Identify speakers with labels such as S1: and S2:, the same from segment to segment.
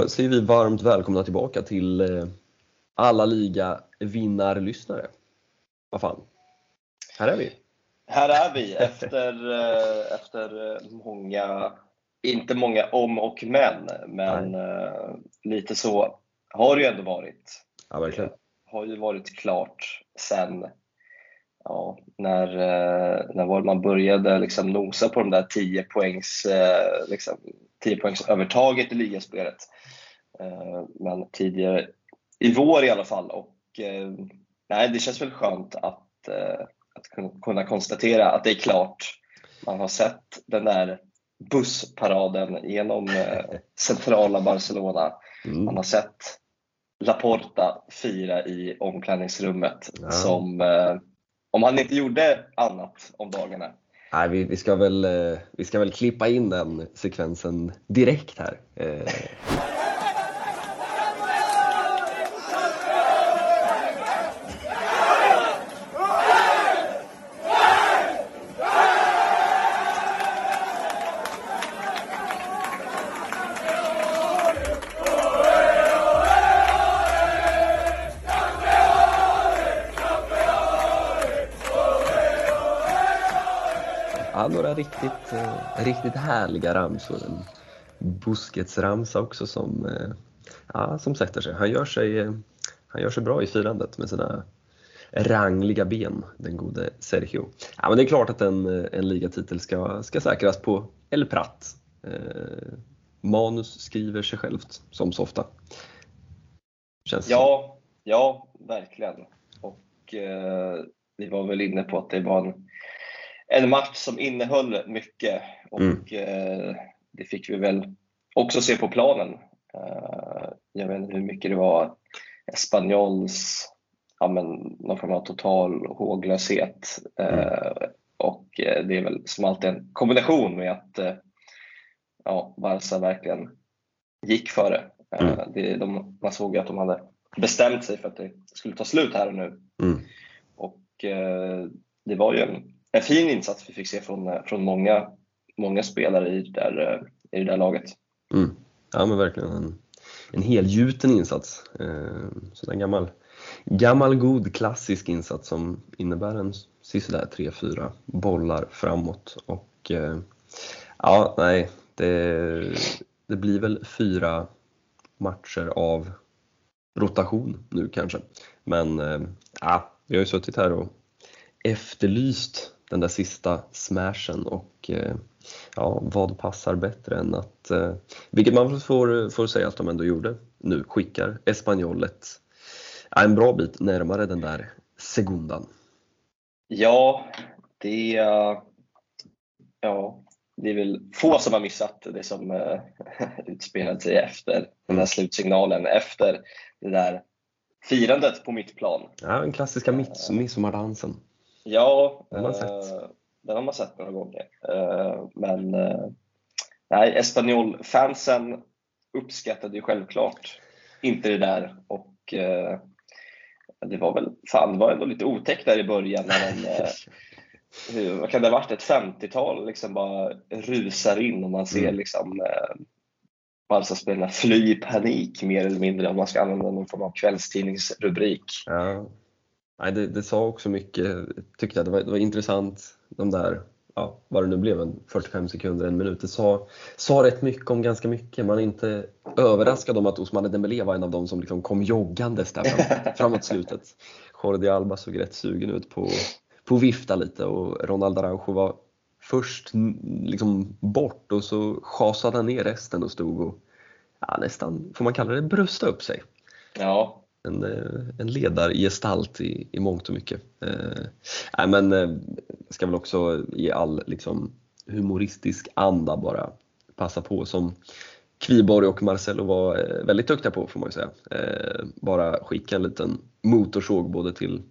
S1: Då säger vi varmt välkomna tillbaka till eh, alla liga vinnarlyssnare. Vad fan, här är vi.
S2: Här är vi efter, eh, efter eh, många, inte många om och men, men Nej. lite så har det ju ändå varit.
S1: Ja, verkligen. Det
S2: har ju varit klart sen ja, när, när man började liksom nosa på de där 10 poängs, liksom, 10 poängs övertaget i ligaspelet. Eh, men tidigare i vår i alla fall. Och, eh, nej, det känns väl skönt att, eh, att kunna konstatera att det är klart. Man har sett den där bussparaden genom centrala Barcelona. Mm. Man har sett Laporta fira i omklädningsrummet ja. som om han inte gjorde annat om dagarna
S1: Nej, vi, vi, ska väl, eh, vi ska väl klippa in den sekvensen direkt här. Eh. Några riktigt, eh, riktigt härliga ramsor. En Busquets-ramsa också som, eh, ja, som sätter sig. Han gör sig, eh, han gör sig bra i firandet med sina rangliga ben, den gode Sergio. Ja, men det är klart att en, en ligatitel ska, ska säkras på El Prat. Eh, manus skriver sig självt, som så ofta.
S2: Känns ja, ja, verkligen. Och eh, vi var väl inne på att det var en en match som innehöll mycket och mm. eh, det fick vi väl också se på planen. Eh, jag vet inte hur mycket det var Espanyols ja, men, någon form av total håglöshet. Mm. Eh, och det är väl som alltid en kombination med att ja, Barca verkligen gick före. Eh, mm. Det, de, man såg att de hade bestämt sig för att det skulle ta slut här och nu. Mm. Och det var ju en en fin insats vi fick se från, eh, från många, många spelare i det där, eh, i det där laget.
S1: Mm. Ja men verkligen en, en helgjuten insats. Eh, så en gammal, gammal god klassisk insats som innebär en sisådär 3-4 bollar framåt. Och eh, ja, nej, det, det blir väl fyra matcher av rotation nu kanske. Men eh, ja, vi har ju suttit här och efterlyst den där sista smashen och eh, ja, vad passar bättre än att, eh, vilket man får, får säga att de ändå gjorde nu, skickar Espanyol en bra bit närmare den där segundan.
S2: Ja, det, ja, det är väl få som har missat det som uh, utspelade sig efter den där slutsignalen, efter det där firandet på mitt plan.
S1: Ja, den klassiska mids midsommardansen.
S2: Ja, den har, eh, den har man sett några gånger. Eh, men eh, nej, Espanyol-fansen uppskattade ju självklart inte det där och det var väl, fan det var ändå lite otäckt där i början när de, eh, hur, vad kan det ha varit, ett 50-tal liksom bara rusar in och man ser mm. liksom Barca-spelarna fly i panik mer eller mindre om man ska använda någon form av kvällstidningsrubrik.
S1: Ja. Nej, det, det, sa också mycket, tyckte jag. Det var, det var intressant, de där, ja, vad det nu blev, en 45 sekunder, en minut. Det sa, sa rätt mycket om ganska mycket. Man är inte överraskad om att Osman Dembélé var en av de som liksom kom joggandes där fram, framåt slutet. Jordi Alba såg rätt sugen ut på, på vifta lite och Ronald Araujo var först liksom bort och så schasade han ner resten och stod och ja, nästan, får man kalla det, brösta upp sig.
S2: Ja,
S1: en, eh, en ledargestalt i, i mångt och mycket. Eh, men eh, ska väl också i all liksom, humoristisk anda bara passa på som Kviborg och Marcelo var eh, väldigt duktiga på får man ju säga. Eh, bara skicka en liten motorsåg både till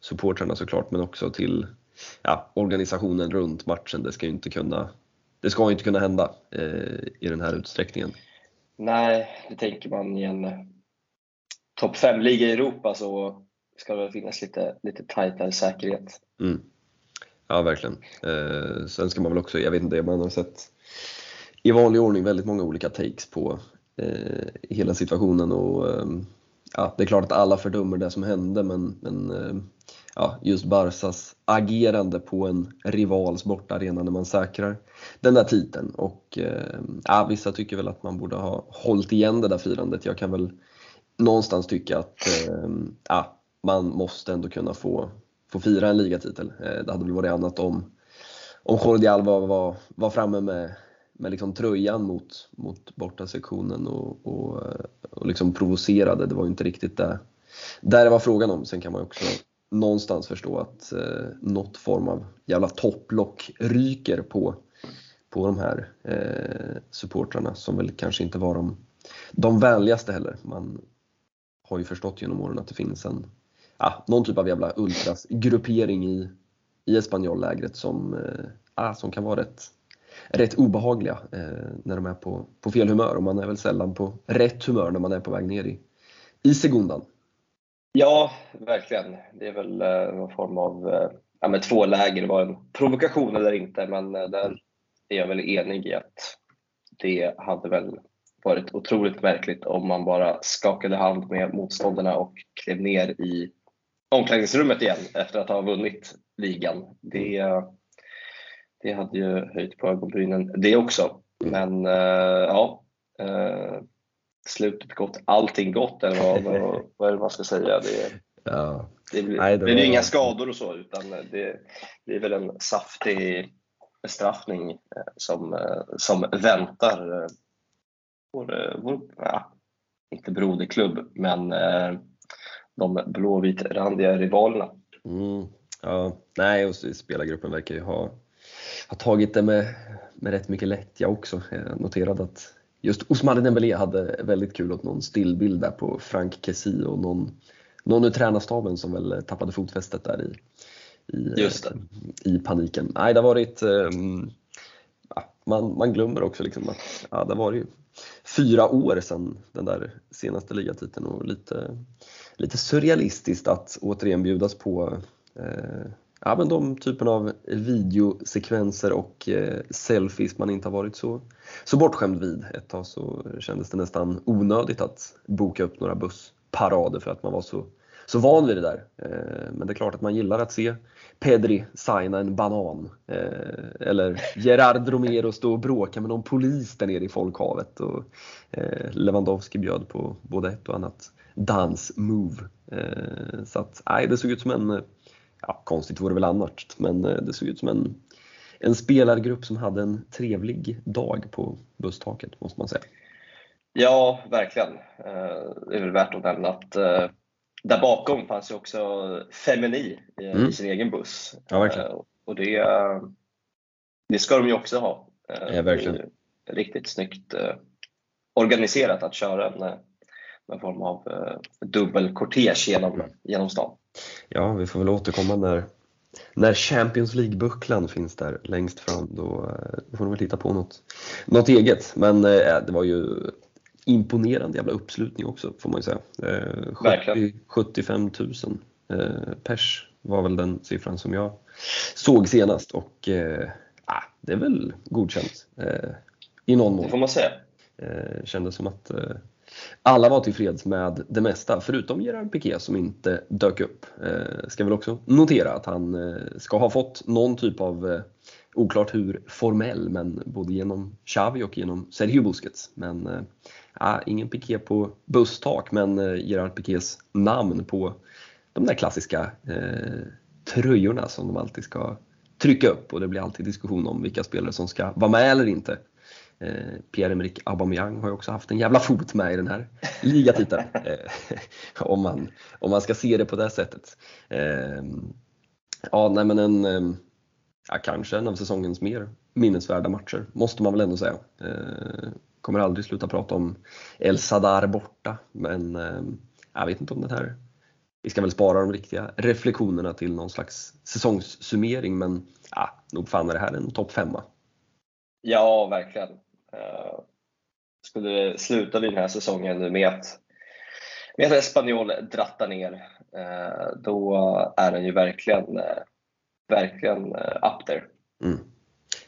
S1: supportrarna såklart men också till ja, organisationen runt matchen. Det ska ju inte kunna, det ska inte kunna hända eh, i den här utsträckningen.
S2: Nej, det tänker man i en topp 5-liga i Europa så ska det finnas lite, lite tajtare säkerhet.
S1: Mm. Ja, verkligen. Eh, sen ska man väl också, jag vet inte, man har sett i vanlig ordning väldigt många olika takes på eh, hela situationen och eh, ja, det är klart att alla fördömer det som hände men, men eh, ja, just Barsas agerande på en rivals bortaarena när man säkrar den där titeln. Och eh, ja, vissa tycker väl att man borde ha hållit igen det där firandet. Jag kan väl någonstans tycka att eh, ja, man måste ändå kunna få, få fira en ligatitel. Eh, det hade väl varit annat om, om Jordi Alba var, var framme med, med liksom tröjan mot, mot bortasektionen och, och, eh, och liksom provocerade. Det var ju inte riktigt det, där det var frågan om. Sen kan man ju också någonstans förstå att eh, något form av jävla topplock ryker på, på de här eh, supportrarna som väl kanske inte var de, de vänligaste heller. Man har ju förstått genom åren att det finns en, ja, någon typ av jävla ultrasgruppering i, i Espanyol-lägret som, eh, ja, som kan vara rätt, rätt obehagliga eh, när de är på, på fel humör och man är väl sällan på rätt humör när man är på väg ner i, i segundan.
S2: Ja, verkligen. Det är väl eh, någon form av eh, ja, med två läger, det var en provokation eller inte, men där är jag väl enig i att det hade väl varit otroligt märkligt om man bara skakade hand med motståndarna och klev ner i omklädningsrummet igen efter att ha vunnit ligan. Det, det hade ju höjt på ögonbrynen det också. Men ja, slutet gott, allting gott eller vad, vad, vad är det man ska säga? Det, ja. det, blir, Nej, det blir var... inga skador och så utan det, är väl en saftig bestraffning eh, som, eh, som väntar eh, vår, vår ja, inte broderklubb, men de blåvitrandiga rivalerna.
S1: Mm, ja, nej, och spelargruppen verkar ju ha, ha tagit det med, med rätt mycket lättja också. Jag noterade att just Ousmane Dembélé hade väldigt kul åt någon stillbild där på Frank Kessie och någon, någon ur tränarstaben som väl tappade fotfästet där i, i, i paniken. Nej, det har varit um, man, man glömmer också liksom att ja, det var ju fyra år sedan den där senaste ligatiteln och lite, lite surrealistiskt att återigen bjudas på eh, ja, men de typen av videosekvenser och eh, selfies man inte har varit så, så bortskämd vid. Ett tag så kändes det nästan onödigt att boka upp några bussparader för att man var så, så van vid det där. Eh, men det är klart att man gillar att se Pedri signa en banan. Eh, eller Gerard Romero stå och bråka med någon polis där nere i folkhavet. Och, eh, Lewandowski bjöd på både ett och annat dansmove. Eh, så att, nej, det såg ut som en ja, konstigt vore det väl annars, men det såg ut som en, en spelargrupp som hade en trevlig dag på busstaket måste man säga.
S2: Ja, verkligen. Det är väl värt att nämna att där bakom fanns ju också Femini mm. i sin egen buss.
S1: Ja, verkligen.
S2: Och det, det ska de ju också ha.
S1: Ja, verkligen.
S2: Riktigt snyggt organiserat att köra en, en form av dubbelkortege genom, genom stan.
S1: Ja, vi får väl återkomma när, när Champions League-bucklan finns där längst fram. Då, eh, då får de väl hitta på något, något eget. Men eh, det var ju imponerande jävla uppslutning också får man ju säga. Eh, 70, 75 000 eh, pers var väl den siffran som jag såg senast och eh, ah, det är väl godkänt eh, i någon mån.
S2: Det får man säga.
S1: Eh, kändes som att eh, alla var tillfreds med det mesta, förutom Gerard Piqué som inte dök upp. Eh, ska väl också notera att han eh, ska ha fått någon typ av, oklart hur formell, men både genom Xavi och genom Sergio Busquets. Men eh, ingen Piqué på busstak, men eh, Gerard Piqués namn på de där klassiska eh, tröjorna som de alltid ska trycka upp och det blir alltid diskussion om vilka spelare som ska vara med eller inte. Eh, Pierre-Emerick Aubameyang har ju också haft en jävla fot med i den här ligatiteln. Eh, om, man, om man ska se det på det sättet. Eh, ja, nej men en, ja, kanske en av säsongens mer minnesvärda matcher, måste man väl ändå säga. Eh, kommer aldrig sluta prata om El Sadar borta, men eh, jag vet inte om den här vi ska väl spara de riktiga reflektionerna till någon slags säsongssummering men ja, nog fan är det här en topp femma.
S2: Ja, verkligen. Eh, skulle det sluta vid den här säsongen nu med att, med att Espanyol drattar ner, eh, då är den ju verkligen, verkligen up there.
S1: Mm.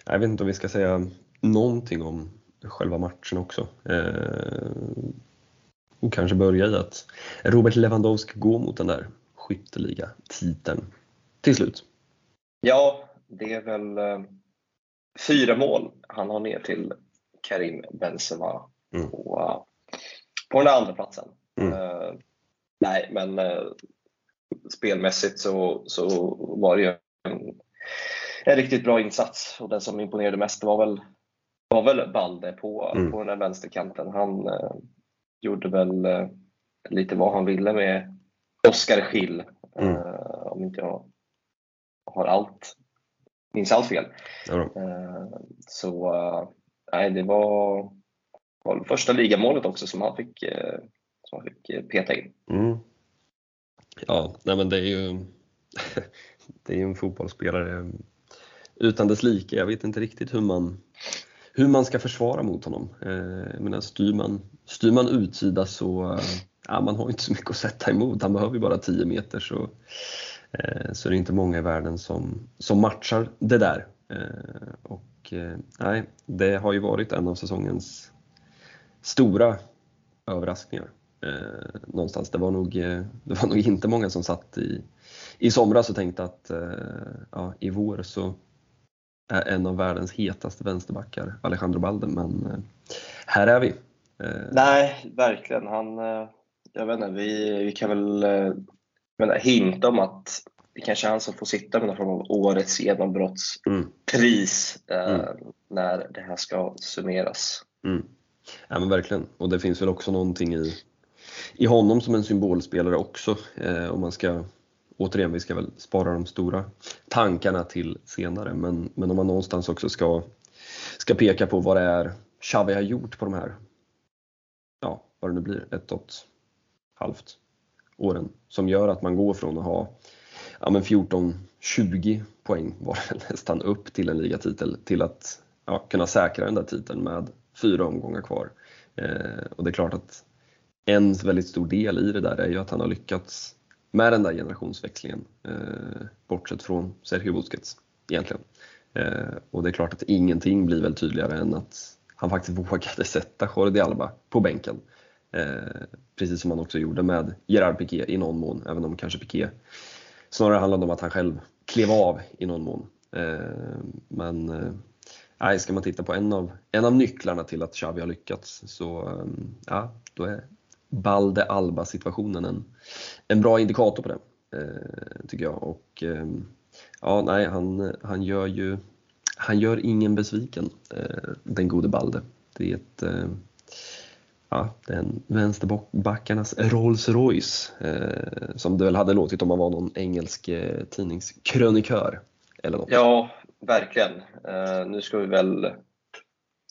S1: Jag vet inte om vi ska säga någonting om själva matchen också. Och kanske börja i att Robert Lewandowski går mot den där skytteliga-titeln till slut.
S2: Ja, det är väl fyra mål han har ner till Karim Benzema mm. på, på den andra platsen. Mm. Uh, nej, men spelmässigt så, så var det ju en, en, riktigt bra insats och den som imponerade mest var väl, var väl Balde på, mm. på den där vänsterkanten. Han uh, gjorde väl lite vad han ville med Oskar Schill, mm. om inte jag har allt minns allt fel. Ja. Så nej, det var, var första ligamålet också som han fick, eh, som han fick eh, peta in.
S1: Mm. Ja, nej men det är ju det är ju en fotbollsspelare utan dess like. Jag vet inte riktigt hur man, hur man ska försvara mot honom. Eh, jag menar, styr, man, styr man utsida så eh, ja, man har inte så mycket att sätta emot. Han behöver ju bara 10 meter så, eh, så det är inte många i världen som, som matchar det där. Och nej, det har ju varit en av säsongens stora överraskningar. Eh, någonstans. Det var, nog, eh, det var nog inte många som satt i, i somras och tänkte att eh, ja, i vår så är en av världens hetaste vänsterbackar Alejandro Balde, men eh, här är vi.
S2: Nej, verkligen. Han, jag vet inte, vi, vi kan väl menar, hinta om att det kanske är han som får sitta med någon form av årets genombrottspris mm. eh, när det här ska summeras.
S1: Mm. Ja men verkligen, och det finns väl också någonting i, i honom som en symbolspelare också. Eh, om man ska, återigen, vi ska väl spara de stora tankarna till senare, men, men om man någonstans också ska, ska peka på vad det är Xavi har gjort på de här, ja vad det nu blir, ett och ett halvt åren som gör att man går från att ha ja, 14-20 poäng var det nästan upp till en ligatitel till att ja, kunna säkra den där titeln med fyra omgångar kvar. Eh, och det är klart att en väldigt stor del i det där är ju att han har lyckats med den där generationsväxlingen, eh, bortsett från Sergio Busquets egentligen. Eh, och det är klart att ingenting blir väl tydligare än att han faktiskt vågade sätta Jordi Alba på bänken. Eh, precis som han också gjorde med Gerard Piqué i någon mån, även om kanske Piqué snarare handlade om att han själv klev av i någon mån. Eh, men eh, ska man titta på en av, en av nycklarna till att Xavi har lyckats så eh, ja, då är Balde Alba situationen en, en bra indikator på det, eh, tycker jag. Och eh, ja, nej, han, han gör ju han gör ingen besviken, eh, den gode Balde. Det är ett ja, den vänsterbackarnas Rolls Royce eh, som det väl hade låtit om man var någon engelsk eh, tidningskrönikör. Eller något.
S2: Ja, verkligen. Eh, nu ska vi väl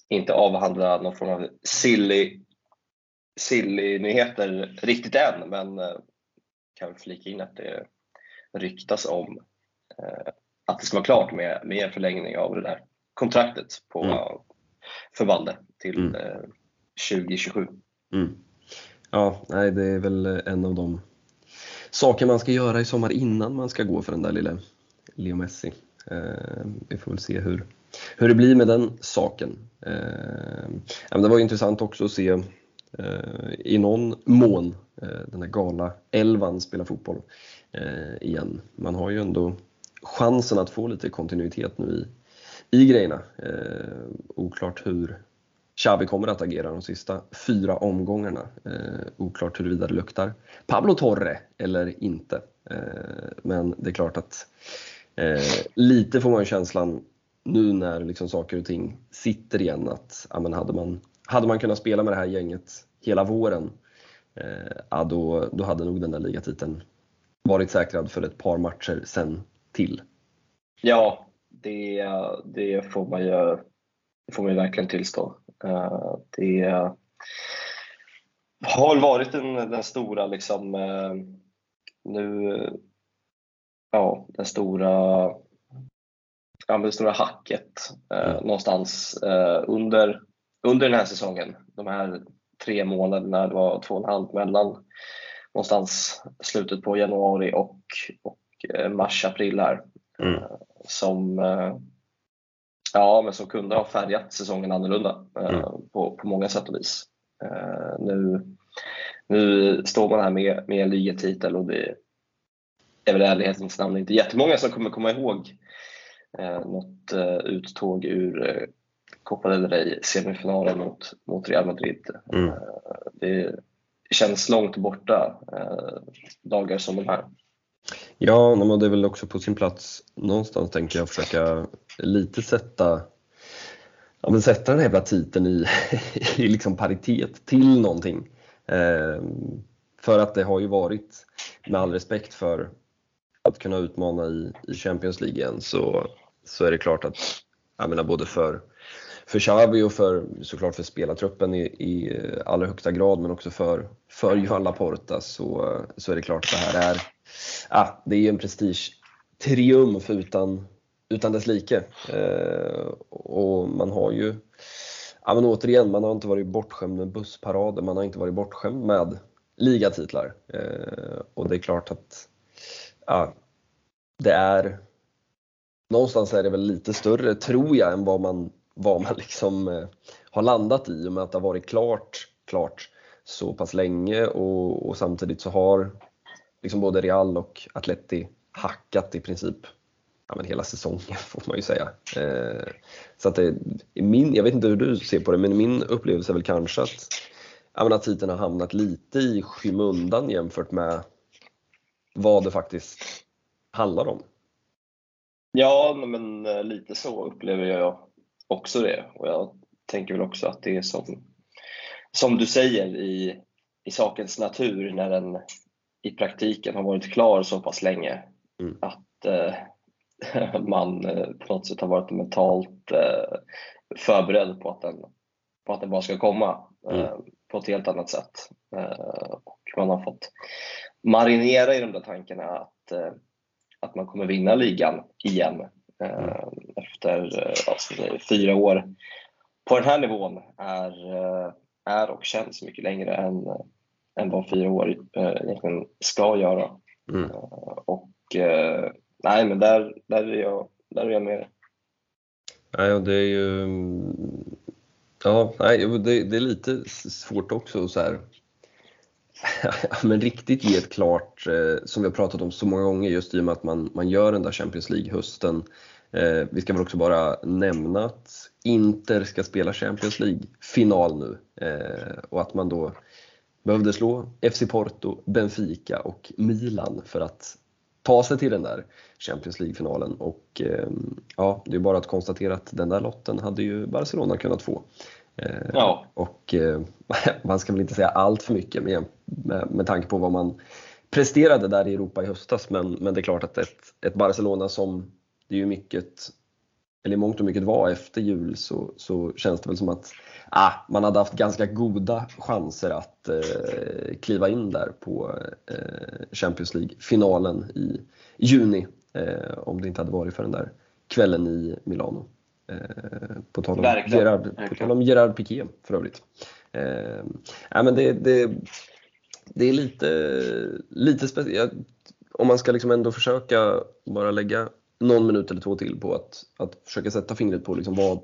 S2: inte avhandla någon form av silly, silly nyheter riktigt än, men eh, kan flika in att det ryktas om eh, att det ska vara klart med, med en förlängning av det där kontraktet på, mm. för Valde till mm eh, 2027.
S1: Mm. Ja, nej, det är väl en av de saker man ska göra i sommar innan man ska gå för den där lilla Leo Messi. Eh, vi får väl se hur, hur det blir med den saken. Eh, men det var intressant också att se eh, Eh, i någon mån eh, den här gala elvan spela fotboll eh, igen. Man har ju ändå chansen att få lite kontinuitet nu i, i grejerna. Eh, oklart hur Xavi kommer att agera de sista fyra omgångarna. Eh, oklart huruvida det luktar Pablo Torre eller inte. Eh, men det är klart att eh, lite får man känslan nu när liksom saker och ting sitter igen att ja, men hade, man, hade man kunnat spela med det här gänget hela våren eh, ja, då, då hade nog den där ligatiteln varit säkrad för ett par matcher sen till.
S2: Ja, det, det får man ju får man verkligen tillstå. Eh, det har varit den, den stora liksom eh, nu, ja, den stora ja, det stora hacket eh, mm. någonstans eh, under, under den här säsongen. De här tre månaderna, det var två och en halv mellan någonstans slutet på januari och, och eh, mars, april här. Mm. som Ja, men som kunde ha färgat säsongen annorlunda mm. på, på många sätt och vis. nu, nu står man här med, med en ligatitel och det är väl i ärlighetens namn inte jättemånga som kommer komma ihåg eh, något eh, uttåg ur eh, Copa del Rey semifinalen mot, mot Real Madrid. Mm. Eh, det känns långt borta eh, dagar som de här.
S1: Ja, men det är väl också på sin plats någonstans tänker jag försöka lite sätta ja, men sätta den här jävla titeln i, i liksom paritet till någonting. Eh, för att det har ju varit, med all respekt för att kunna utmana i, i Champions League igen så, så är det klart att, jag menar både för, för Xavi och för, såklart för spelartruppen i, i allra högsta grad men också för, för Johan Laporta så, så är det klart att det här är, ah, det är en prestigetriumf utan, utan dess like. Eh, och man har ju, ja men återigen, man har inte varit bortskämd med bussparader, man har inte varit bortskämd med ligatitlar. Eh, och det är klart att ja, det är någonstans är det väl lite större, tror jag, än vad man, vad man liksom eh, har landat i och med att det har varit klart, klart så pass länge och, och samtidigt så har liksom både Real och Atleti hackat i princip ja, men hela säsongen får man ju säga. Eh, så att det, min, jag vet inte hur du ser på det, men min upplevelse är väl kanske att, ja, att titeln har hamnat lite i skymundan jämfört med vad det faktiskt handlar om.
S2: Ja, men eh, lite så upplever jag också det och jag tänker väl också att det är som, som du säger i, i sakens natur när den i praktiken har varit klar så pass länge mm. att eh, man eh, på något sätt har varit mentalt eh, förberedd på att, den, på att den bara ska komma mm. eh, på ett helt annat sätt. Eh, och man har fått marinera i de där tankarna att, att man kommer vinna ligan igen eh, efter alltså, fyra år på den här nivån är, är och känns mycket längre än, än vad fyra år egentligen ska göra. Mm. Och nej, men där, där, är jag, där är jag med.
S1: Nej, och det är ju Ja, nej, det, det är lite svårt också så här men riktigt ge ett klart, eh, som vi har pratat om så många gånger, just i och med att man, man gör den där Champions League-hösten. Eh, vi ska väl också bara nämna att Inter ska spela Champions League-final nu eh, och att man då behövde slå FC Porto, Benfica och Milan för att ta sig till den där Champions League-finalen. Och ehm, ja, det är bara att konstatera att den där lotten hade ju Barcelona kunnat få. Eh, ja. Och eh, man ska väl inte säga allt för mycket med, med, med tanke på vad man presterade där i Europa i höstas. Men, men det är klart att ett, ett Barcelona som det är ju mycket, eller i mångt och mycket var efter jul så, så känns det väl som att ah, man hade haft ganska goda chanser att eh, kliva in där på eh, Champions League-finalen i juni. Eh, om det inte hade varit för den där kvällen i Milano. Eh, på tal om, Gerard, på tal om Gerard Piqué för övrigt. Eh, ja, men det, det, det är lite, lite speciellt. Om man ska liksom ändå försöka bara lägga någon minut eller två till på att, att försöka sätta fingret på liksom vad,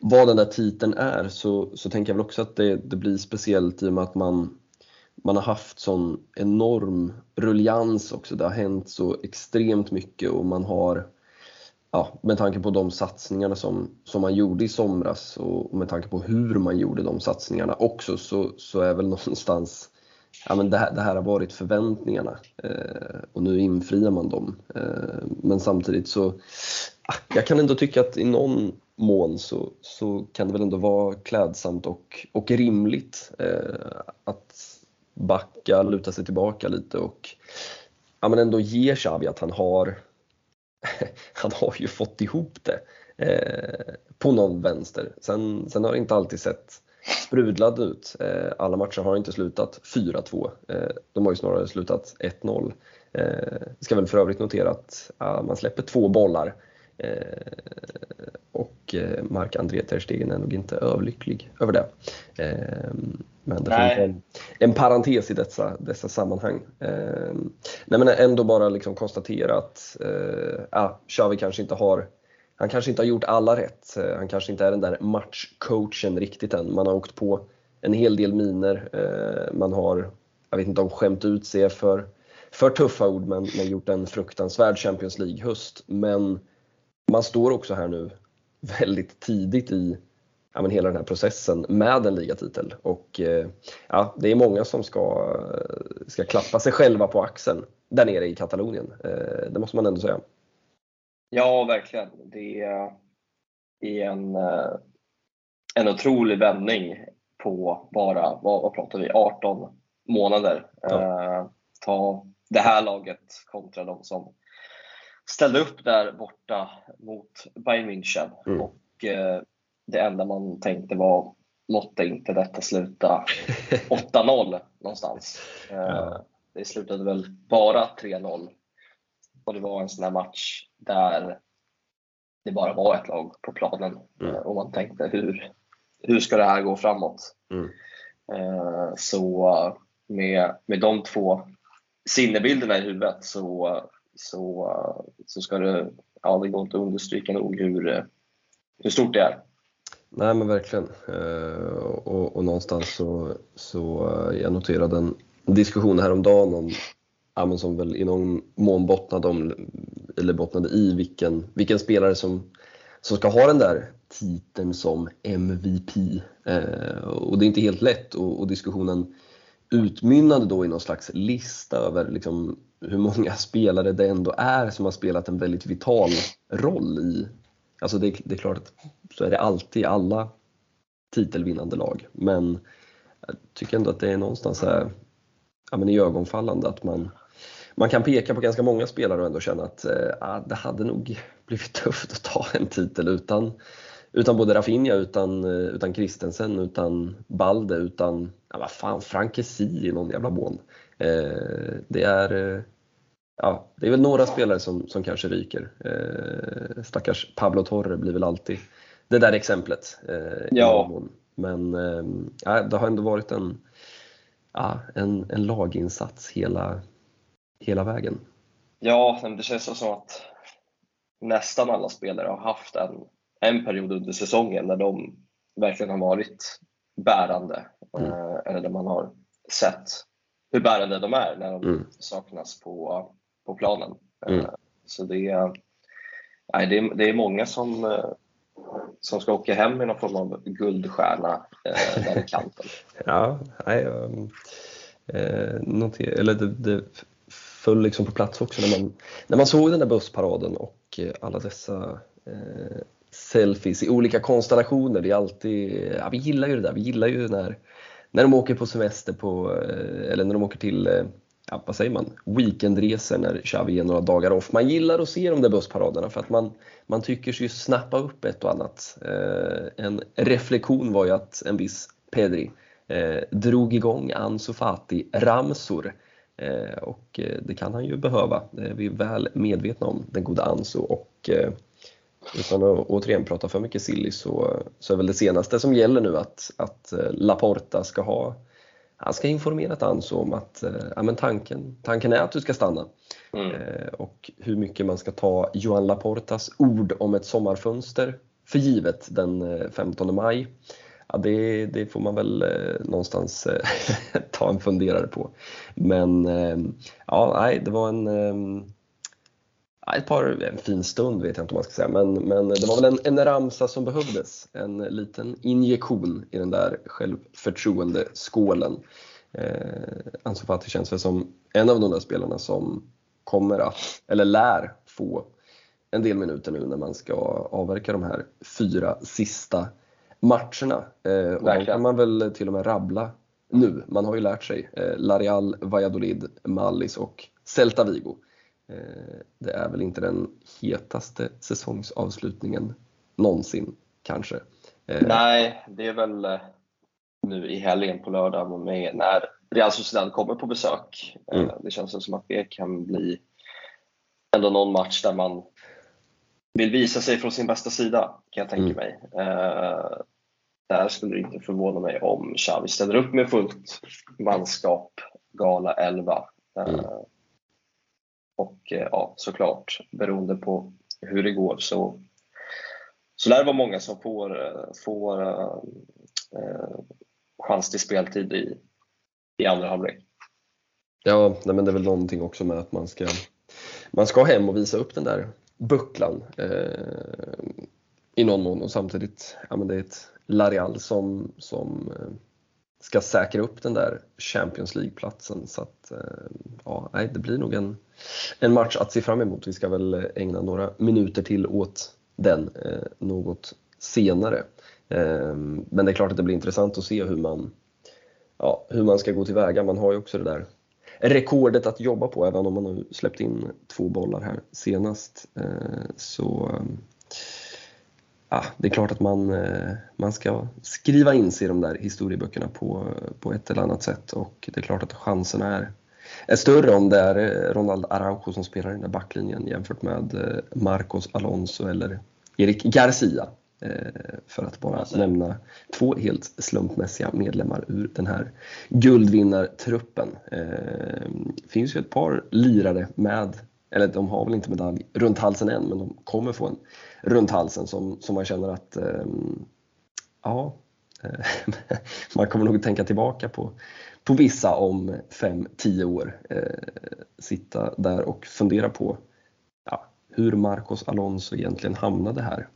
S1: vad den där titeln är så, så tänker jag väl också att det, det blir speciellt i och med att man, man har haft sån enorm rullians också. Det har hänt så extremt mycket och man har ja, med tanke på de satsningarna som, som man gjorde i somras och med tanke på hur man gjorde de satsningarna också så, så är väl någonstans ja, men det, här, det här har varit förväntningarna eh, och nu infriar man dem. Eh, men samtidigt så ah, jag kan ändå tycka att i någon mån så, så kan det väl ändå vara klädsamt och, och rimligt eh, att backa, luta sig tillbaka lite och ja, men ändå ge Xavi att han har han har ju fått ihop det eh, på någon vänster. Sen, sen har det inte alltid sett sprudlad ut. Eh, alla matcher har inte slutat 4-2. Eh, de har ju snarare slutat 1-0. Eh, ska väl för övrigt notera att man släpper två bollar Eh, och eh, Marc-André Ter Stegen är nog inte överlycklig över det. Eh, men det finns en, en parentes i dessa, dessa sammanhang. Nej, men ändå bara liksom konstatera att ja, Xavi kanske inte har han kanske inte har gjort alla rätt. Han kanske inte är den där matchcoachen riktigt än. Man har åkt på en hel del miner. Man har, jag vet inte om skämt ut sig för, för tuffa ord, men, men gjort en fruktansvärd Champions League-höst. Men man står också här nu väldigt tidigt i ja, men hela den här processen med en ligatitel. Och eh, ja, det är många som ska, ska klappa sig själva på axeln där nere i Katalonien. Eh, det måste man ändå säga.
S2: Ja, verkligen. Det är en, eh, en otrolig vändning på bara, vad, vad pratar vi, 18 månader. Ja. ta det här laget kontra de som ställde upp där borta mot Bayern München. Mm. Och eh, det enda man tänkte var, måtte inte detta sluta 8-0 någonstans. Eh, ja. Det slutade väl bara 3-0. Och det var en sån här match där det bara var ett lag på planen. Mm. Eh, och man tänkte, hur, hur ska det här gå framåt? Mm. Eh, så med, med de två sinnebilderna i huvudet så så, så ska det, ja det går inte att understryka nog hur, eh, hur stort det är.
S1: Nej men verkligen. Eh, och, och någonstans så, så eh, jag noterade en diskussion häromdagen om ja, men som väl i någon mån bottnade, om, eller bottnade i vilken, vilken spelare som, som ska ha den där titeln som MVP. Eh, och det är inte helt lätt och, och diskussionen utmynnade då i någon slags lista över liksom hur många spelare det ändå är som har spelat en väldigt vital roll i, alltså det, det är klart att så är det alltid i alla titelvinnande lag, men jag tycker ändå att det är någonstans här, ja, men i ögonfallande att man, man kan peka på ganska många spelare och ändå känna att eh, ah, det hade nog blivit tufft att ta en titel utan, utan både Rafinha, utan, eh, utan Christensen, utan Balde, utan ja, vad fan, Frankesi i någon jävla mån. Eh, det, är, eh, ja, det är väl några spelare som, som kanske ryker. Eh, stackars Pablo Torre blir väl alltid det där exemplet.
S2: ja.
S1: Men ja, det har ändå varit en, ja, en, en laginsats hela, hela vägen.
S2: Ja, det känns som att nästan alla spelare har haft en, en period under säsongen när de verkligen har varit bärande. Mm. Eller där man har sett hur bärande de är när de mm. saknas på, på planen. Mm. Eh, så det är, nej, det, är, det är många som, eh, som ska åka hem med någon form av guldstjärna eh, där i kanten.
S1: ja, nej, um, eh, eller det, det föll liksom på plats också när man, när man såg den där bussparaden och alla dessa eh, selfies i olika konstellationer. Det är alltid, ja, vi gillar ju det där, vi gillar ju när när de åker på semester på, eh, eller när de åker till, eh, ja, vad säger man, weekendresor när Xavi ger några dagar off. Man gillar att se de där bussparaderna för att man, man tycker sig snappa upp ett och annat. Eh, en reflektion var ju att en viss Pedri eh, drog igång Ansu Fati ramsor eh, och eh, det kan han ju behöva. Det är vi väl medvetna om, den goda Ansu. Och, utan att återigen prata för mycket silly så, så är väl det senaste som gäller nu att, att eh, Laporta ska ha han ska informera Tanso om att eh, ja, men tanken, tanken är att du ska stanna. Mm. Eh, och hur mycket man ska ta Johan Laportas ord om ett sommarfönster för givet den 15 maj. Ja, det, det får man väl någonstans ta en funderare på. Men ja, nej, det var en ett par, en fin stund vet jag inte om man ska säga, men, men det var väl en, en ramsa som behövdes. En liten injektion i den där självförtroende-skålen. Eh, Ansu Fati känns väl som en av de där spelarna som kommer att, eller lär få en del minuter nu när man ska avverka de här fyra sista matcherna. Eh, och de kan man väl till och med rabbla nu. Man har ju lärt sig. Eh, Larial, Valladolid, Mallis och Celta Vigo. Eh, det är väl inte den hetaste säsongsavslutningen någonsin kanske.
S2: Eh, Nej, det är väl eh, nu i helgen på lördag med när Real Sociedad kommer på besök. Mm. Det känns som att det kan bli ändå någon match där man vill visa sig från sin bästa sida, kan jag tänka mm. mig. där skulle det inte förvåna mig om Xavi ställer upp med fullt manskap, gala 11. Mm. Och eh, ja, såklart, beroende på hur det går så så lär det vara många som får, eh, får eh, eh, chans till speltid i, i andra halvlek.
S1: Ja, nej, men det är väl någonting också med att man ska, man ska hem och visa upp den där bucklan eh, i någon mån och samtidigt, ja men det är ett Larial som, som eh, ska säkra upp den där Champions League-platsen. Så att, eh, ja, nej, det blir nog en, en match att se fram emot. Vi ska väl eh, ägna några minuter till åt den eh, något senare. Eh, men det är klart att det blir intressant att se hur man, ja, hur man ska gå tillväga. Man har ju också det där rekordet att jobba på, även om man har släppt in två bollar här senast. Eh, så ehm, ja, det är klart att man, eh, man ska skriva in sig i de där historieböckerna på, på ett eller annat sätt och det är klart att chanserna är, är större om det är eh, Ronald Araujo som spelar i den där backlinjen jämfört med Marcos Alonso eller Erik Garcia. För att bara alltså. nämna två helt slumpmässiga medlemmar ur den här guldvinnartruppen. Det finns ju ett par lirare med eller de har väl inte medalj runt halsen än, men de kommer få en runt halsen som, som man känner att ehm, eh, ja, man kommer nog tänka tillbaka på, på vissa om 5-10 år. Eh, sitta där och fundera på ja, hur Marcos Alonso egentligen hamnade här.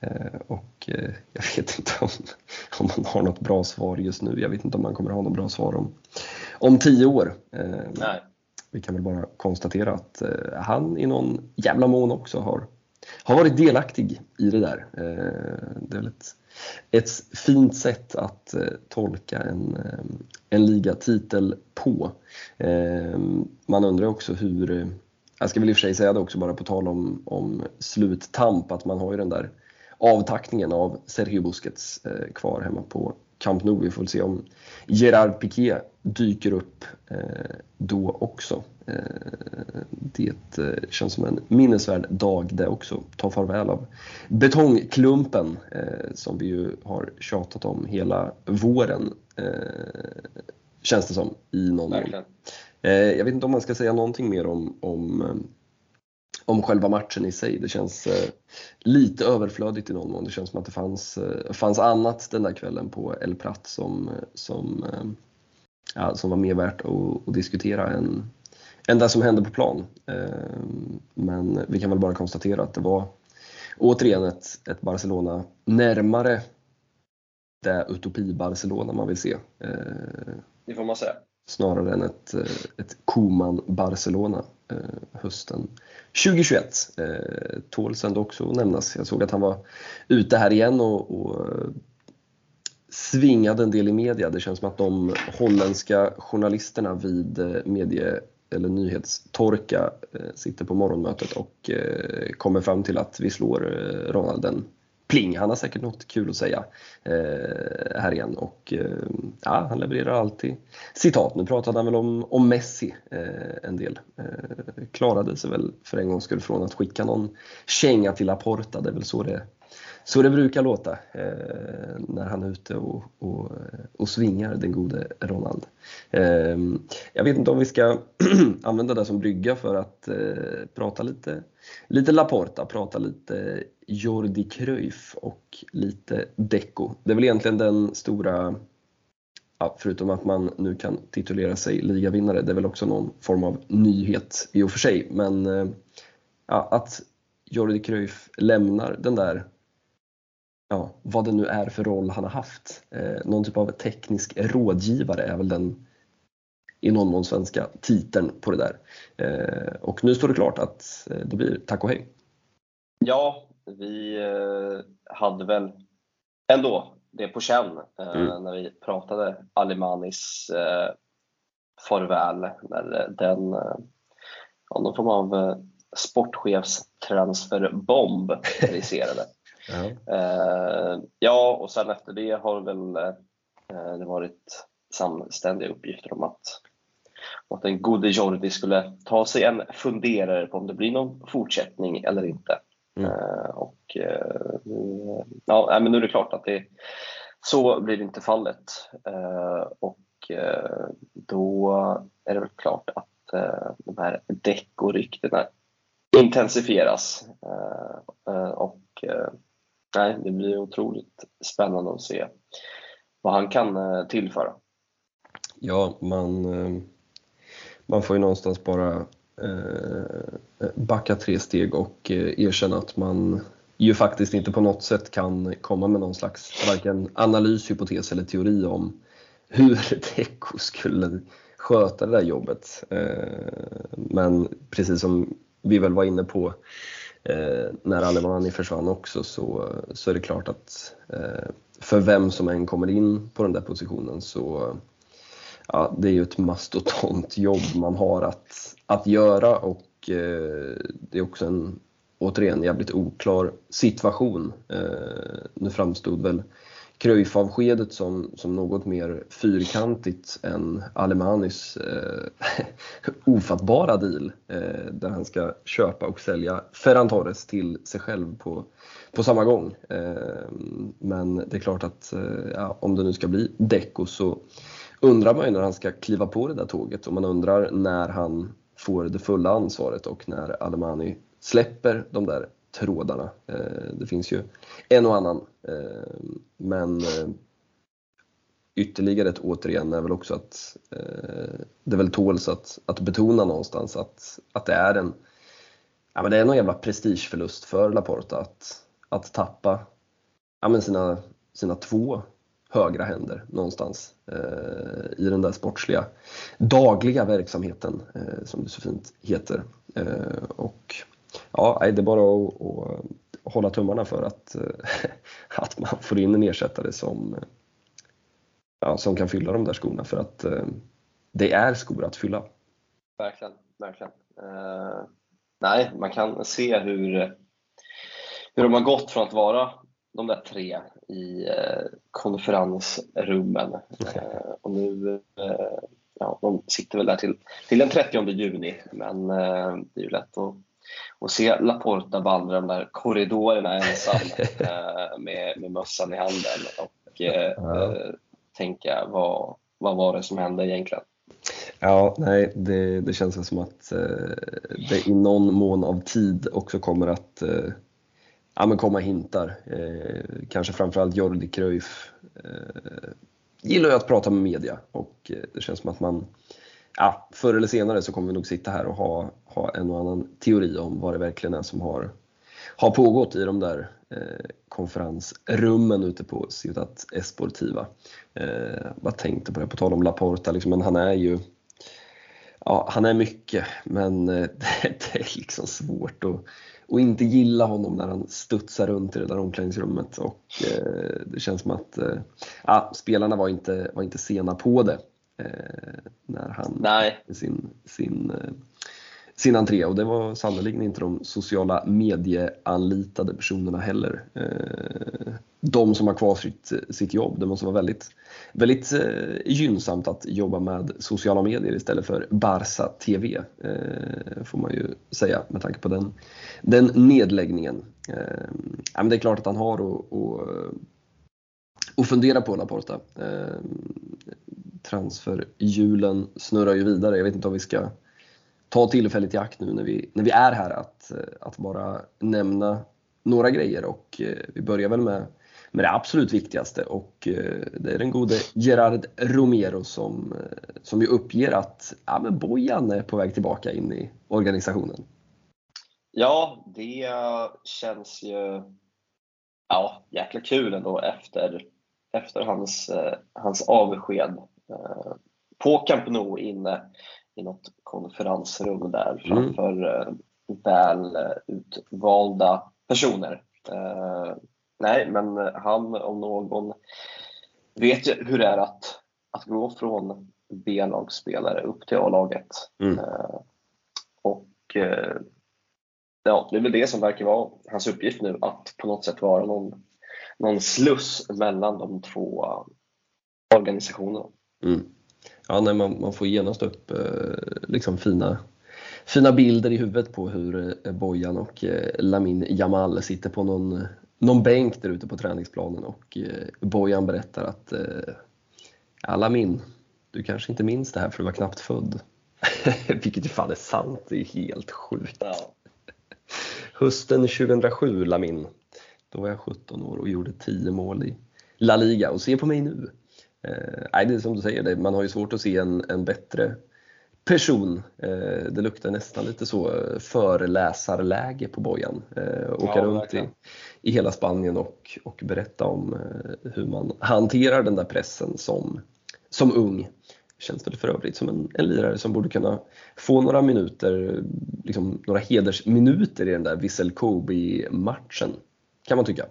S1: Eh, och eh, jag vet inte om, om man har något bra svar just nu. Jag vet inte om man kommer ha något bra svar om, om 10 år.
S2: Eh, Nej
S1: vi kan väl bara konstatera att eh, han i någon jävla mån också har, har varit delaktig i det där. Eh, det är väl ett, ett fint sätt att eh, tolka en, eh, en ligatitel på. Eh, man undrar också hur, eh, jag ska väl i och för sig säga det också bara på tal om, om sluttamp, att man har ju den där avtackningen av Sergio Busquets kvar hemma på Camp Nou. Vi får se om Gerard Piqué dyker upp eh, då också. Eh, det eh, känns som en minnesvärd dag det också. Ta farväl av betongklumpen som vi ju har tjatat om hela våren. Känns det som i någon mån. Jag vet inte om man ska säga någonting mer om, om om själva matchen i sig. Det känns eh, lite överflödigt i någon mån. Det känns som att det fanns, eh, fanns annat den där kvällen på El Prat som, som, eh, ja, som var mer värt att, att, diskutera än, än det som hände på plan. Eh, men vi kan väl bara konstatera att det var återigen ett, ett Barcelona närmare det utopi-Barcelona man vill se. Eh,
S2: det får man säga.
S1: Snarare än ett, eh, ett Koman-Barcelona eh, hösten 2021 eh, tåls ändå också att nämnas. Jag såg att han var ute här igen och, och eh, svingade en del i media. Det känns som att de holländska journalisterna vid medie eller nyhetstorka sitter på morgonmötet och kommer fram till att vi slår Ronald den pling. Han har säkert något kul att säga eh, här igen och eh, ja, han levererar alltid citat. Nu pratade han väl om, om Messi eh, en del. Eh, klarade sig väl för en gångs skull från att skicka någon känga till Laporta. Det är väl så det, så det brukar låta eh, när han är ute och, och, eh, och svingar, den gode Ronald. Eh, jag vet inte om vi ska använda det som brygga för att eh, prata lite, lite Laporta, prata lite Jordi Cruyff och lite Deco. Det är väl egentligen den stora, ja, förutom att man nu kan titulera sig ligavinnare, det är väl också någon form av nyhet i och för sig, men eh, ja, att Jordi Cruyff lämnar den där, ja, vad det nu är för roll han har haft. Eh, någon typ av teknisk rådgivare är väl den i någon mån svenska titeln på det där. Eh, och nu står det klart att eh, det blir tack och hej.
S2: Ja, vi eh, hade väl ändå det på känn eh, mm. när vi pratade Alimanis eh, farväl. När den, ja, någon form av sportchefstransferbomb briserade. ja. ja, och sen efter det har väl det varit samständiga uppgifter om att, att den gode Jordi skulle ta sig en funderare på om det blir någon fortsättning eller inte. Mm. Eh, och eh, nu, ja, men nu är det klart att det, så blir det inte fallet. Eh, och då är det väl klart att de här däck och ryktena intensifieras. Och nej, det blir otroligt spännande att se vad han kan tillföra.
S1: Ja, man, man får ju någonstans bara eh, backa tre steg och eh, erkänna att man ju faktiskt inte på något sätt kan komma med någon slags varken analys, hypotes eller teori om hur Deco skulle sköta det där jobbet. Eh, men precis som vi väl var inne på eh, när Alemani försvann också så, så är det klart att för vem som än kommer in på den där positionen så ja, det är ju ett mastodontjobb man har att, att göra och eh, det är också en återigen jävligt oklar situation. Eh, nu framstod väl Cruyff-avskedet som, som något mer fyrkantigt än Alemanis eh, ofattbara deal eh, där han ska köpa och sälja Ferran Torres till sig själv på, på samma gång. Eh, men det är klart att eh, ja, om det nu ska bli Deco så undrar man ju när han ska kliva på det där tåget och man undrar när han får det fulla ansvaret och när Alemani släpper de där trådarna. Eh, det finns ju en och annan. Eh, men eh, ytterligare ett återigen är väl också att det väl tåls att, att betona någonstans att, att det är en ja, men det är någon jävla prestigeförlust för Laporta att, att tappa ja, men sina, sina två högra händer någonstans eh, i den där sportsliga dagliga verksamheten eh, som det så fint heter. Eh, och ja, det är bara att, att hålla tummarna för att, eh, att man får in en ersättare som, ja, som kan fylla de där skorna för att eh, det är skor att fylla.
S2: Verkligen, verkligen. Eh, nej, man kan se hur, hur de har gått från att vara de där tre i uh, konferensrummen uh, och nu ja, de sitter väl där till, till den 30 juni men det är ju lätt att och se Laporta vandra de där korridorerna ensam eh, med, med mössan i handen och eh, ja. Eh, tänka vad, vad var det som hände egentligen?
S1: Ja, nej, det, det känns som att eh, det i någon mån av tid också kommer att eh, ja, men komma hintar. Eh, kanske framförallt Jordi Cruyff eh, gillar ju att prata med media och eh, det känns som att man ja, förr eller senare så kommer vi nog sitta här och ha, ha en och annan teori om vad det verkligen är som har, har pågått i de där eh, konferensrummen ute på Ciutat Esportiva. Eh, vad tänkte på det, på tal om Laporta, liksom, men han är ju Ja, han är mycket, men eh, det, det, är liksom svårt att, att inte gilla honom när han studsar runt i det där omklädningsrummet. Och, eh, det känns som att eh, ja, spelarna var inte, var inte sena på det eh, när han
S2: Nej.
S1: sin, sin, eh, sin entré och det var sannerligen inte de sociala medieanlitade personerna heller. Eh, de som har kvar sitt, sitt jobb, det måste vara väldigt, väldigt eh, gynnsamt att jobba med sociala medier istället för Barca TV, eh, får man ju säga med tanke på den, den nedläggningen. Men det är klart att han har och, och, och fundera på Laporta. Eh, transferhjulen snurrar ju vidare. Jag vet inte om vi ska ta tillfället i akt nu när vi, när vi är här att, eh, att bara nämna några grejer och eh, vi börjar väl med, med det absolut viktigaste och eh, det är den gode Gerard Romero som, som ju uppger att ja, men Bojan är på väg tillbaka in i organisationen.
S2: Ja, det känns ju ja, jäkla kul ändå efter, efter hans, hans avsked på Camp Nou inne i något konferensrum där mm. framför mm. väl eh, utvalda personer. nej, men han om någon vet ju hur det är att, att gå från B-lagsspelare upp till A-laget. Mm. och ja, det är väl det som verkar vara hans uppgift nu, att på något sätt vara någon, någon sluss mellan de två organisationerna.
S1: Mm. Ja, nej, man, man får genast upp eh, liksom fina, fina bilder i huvudet på hur eh, Bojan och eh, Lamin Jamal sitter på någon, någon bänk där ute på träningsplanen och Bojan berättar att ja, Lamin, du kanske inte minns det här för du var knappt född. Vilket ju fan är sant, det är helt sjukt. Ja. Hösten 2007 Lamin, Då var jag 17 år och gjorde 10 mål i La Liga och se på mig nu. Eh, nej, det är som du säger, man har ju svårt att se en, en bättre person. Eh, det luktar nästan lite så eh, föreläsarläge på Bojan. Eh, åka ja, runt i, i hela Spanien och, och berätta om hur man hanterar den där pressen som, som ung. Känns väl för övrigt som en, en lirare som borde kunna få några minuter, liksom några hedersminuter i den där Vissel Kobe-matchen. Kan man tycka.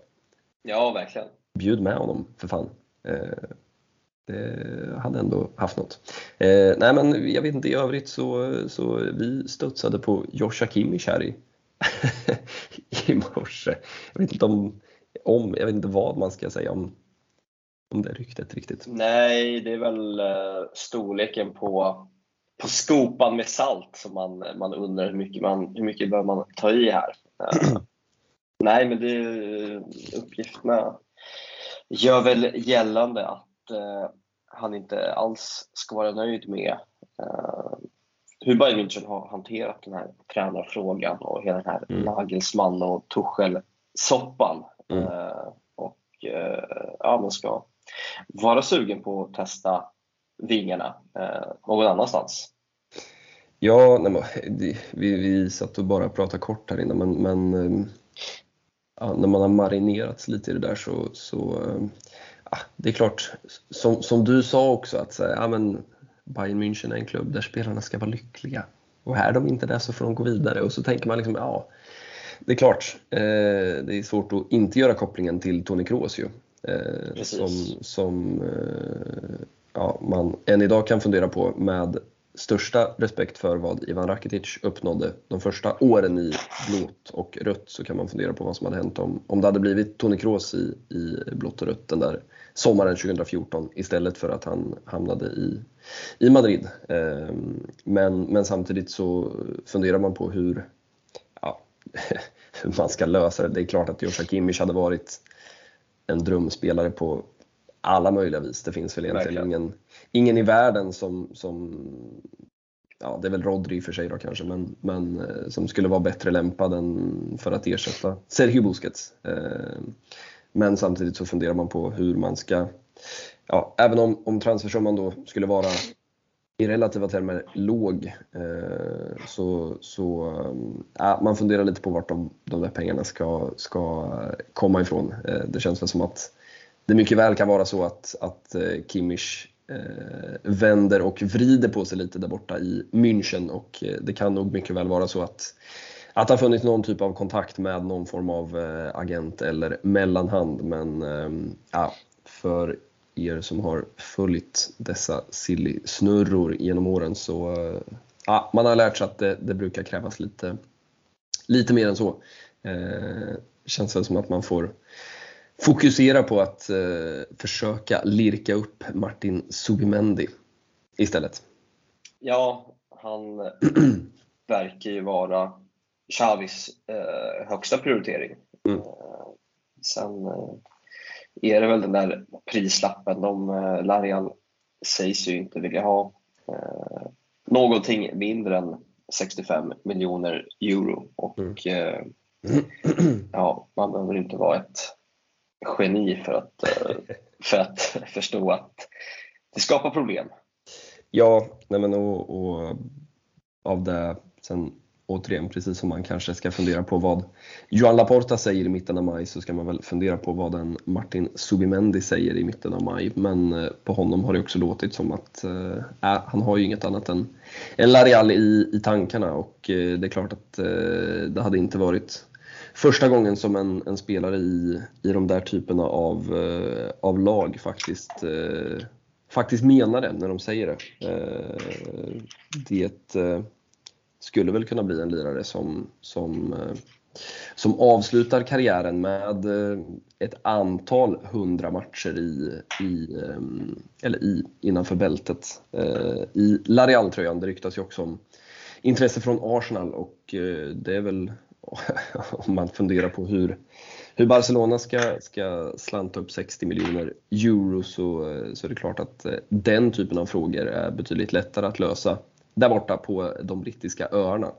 S2: Ja, verkligen.
S1: Bjud med honom för fan. Det hade ändå haft något. Eh, nej men jag vet inte, i övrigt så, så vi studsade på Joshua Kimmich här i, i morse. Jag vet inte om, om, jag vet inte vad man ska säga om, om det ryktet riktigt.
S2: Nej, det är väl eh, storleken på, på skopan med salt som man, man undrar hur mycket, man, hur mycket bör man ta i här. Eh, nej, men det, uppgifterna gör väl gällande att uh, han inte alls ska vara nöjd med hur Bayern München har hanterat den här tränarfrågan och hela den här mm. Nagelsmann och Tuchel-soppan. Mm. Uh, och uh, ja, man ska vara sugen på att testa vingarna uh, någon annanstans.
S1: Ja, nej, men, vi, vi satt och bara pratade kort här innan men, men ja, när man har marinerats lite i det där så, så det är klart, som, som du sa också att ja, men, Bayern München är en klubb där spelarna ska vara lyckliga. Och är de inte det så får de gå vidare. Och så tänker man liksom, ja, det är klart, eh, det är svårt att inte göra kopplingen till Toni Kroos ju. Eh, som som eh, ja, man än idag kan fundera på med största respekt för vad Ivan Rakitic uppnådde de första åren i blått och rött så kan man fundera på vad som hade hänt om, om det hade blivit Toni Kroos i, i blått och rött den där sommaren 2014 istället för att han hamnade i, i Madrid. Ehm, men, men samtidigt så funderar man på hur, ja, hur man ska lösa det. Det är klart att Joshua Kimmich hade varit en drömspelare på alla möjliga vis. Det finns väl egentligen ingen, ingen i världen som, som ja, det är väl Rodri för sig då kanske, men, men eh, som skulle vara bättre lämpad än för att ersätta Sergio Busquets. Eh, men samtidigt så funderar man på hur man ska, ja, även om, om transfersumman då skulle vara i relativa termer låg eh, så, så ja, man funderar lite på vart de, de där pengarna ska, ska komma ifrån. Det känns väl som att det mycket väl kan vara så att, att Kimmich Eh, vänder och vrider på sig lite där borta i München och eh, det kan nog mycket väl vara så att att det har funnits någon typ av kontakt med någon form av eh, agent eller mellanhand. Men ehm, ja, för er som har följt dessa silly-snurror genom åren så eh, ja, man har lärt sig att det, det brukar krävas lite, lite mer än så. Eh, känns väl som att man får fokusera på att eh, försöka lirka upp Martin Subimendi istället.
S2: Ja, han verkar ju vara Xavis eh, högsta prioritering. Mm. Eh, sen eh, är det väl den där prislappen. De, eh, Larian sägs ju inte vilja ha eh, någonting mindre än 65 miljoner euro. Och mm. eh, ja, man behöver inte vara ett geni för att, eh, för att förstå att det skapar problem.
S1: Ja, nej men och, och av det sen återigen, precis som man kanske ska fundera på vad Joan Laporta säger i mitten av maj så ska man väl fundera på vad en Martin Subimendi säger i mitten av maj. Men eh, på honom har det också låtit som att eh, äh, han har ju inget annat än, än Larial i, i tankarna och äh, det är klart att äh, det hade inte varit första gången som en, en spelare i, i de där typerna av, eh, av lag faktiskt eh, faktiskt menar det när de säger det. Eh, det skulle väl kunna bli en lirare som, som, eh, som avslutar karriären med eh, ett antal hundra matcher i, i, eh, eller i, innanför bältet. I Larial-tröjan, det ryktas ju också om intresse från Arsenal och det är väl om man funderar på hur, hur Barcelona ska, ska slanta upp 60 miljoner euro så, så är det klart att eh, den typen av frågor är betydligt lättare att lösa där borta på de brittiska öarna.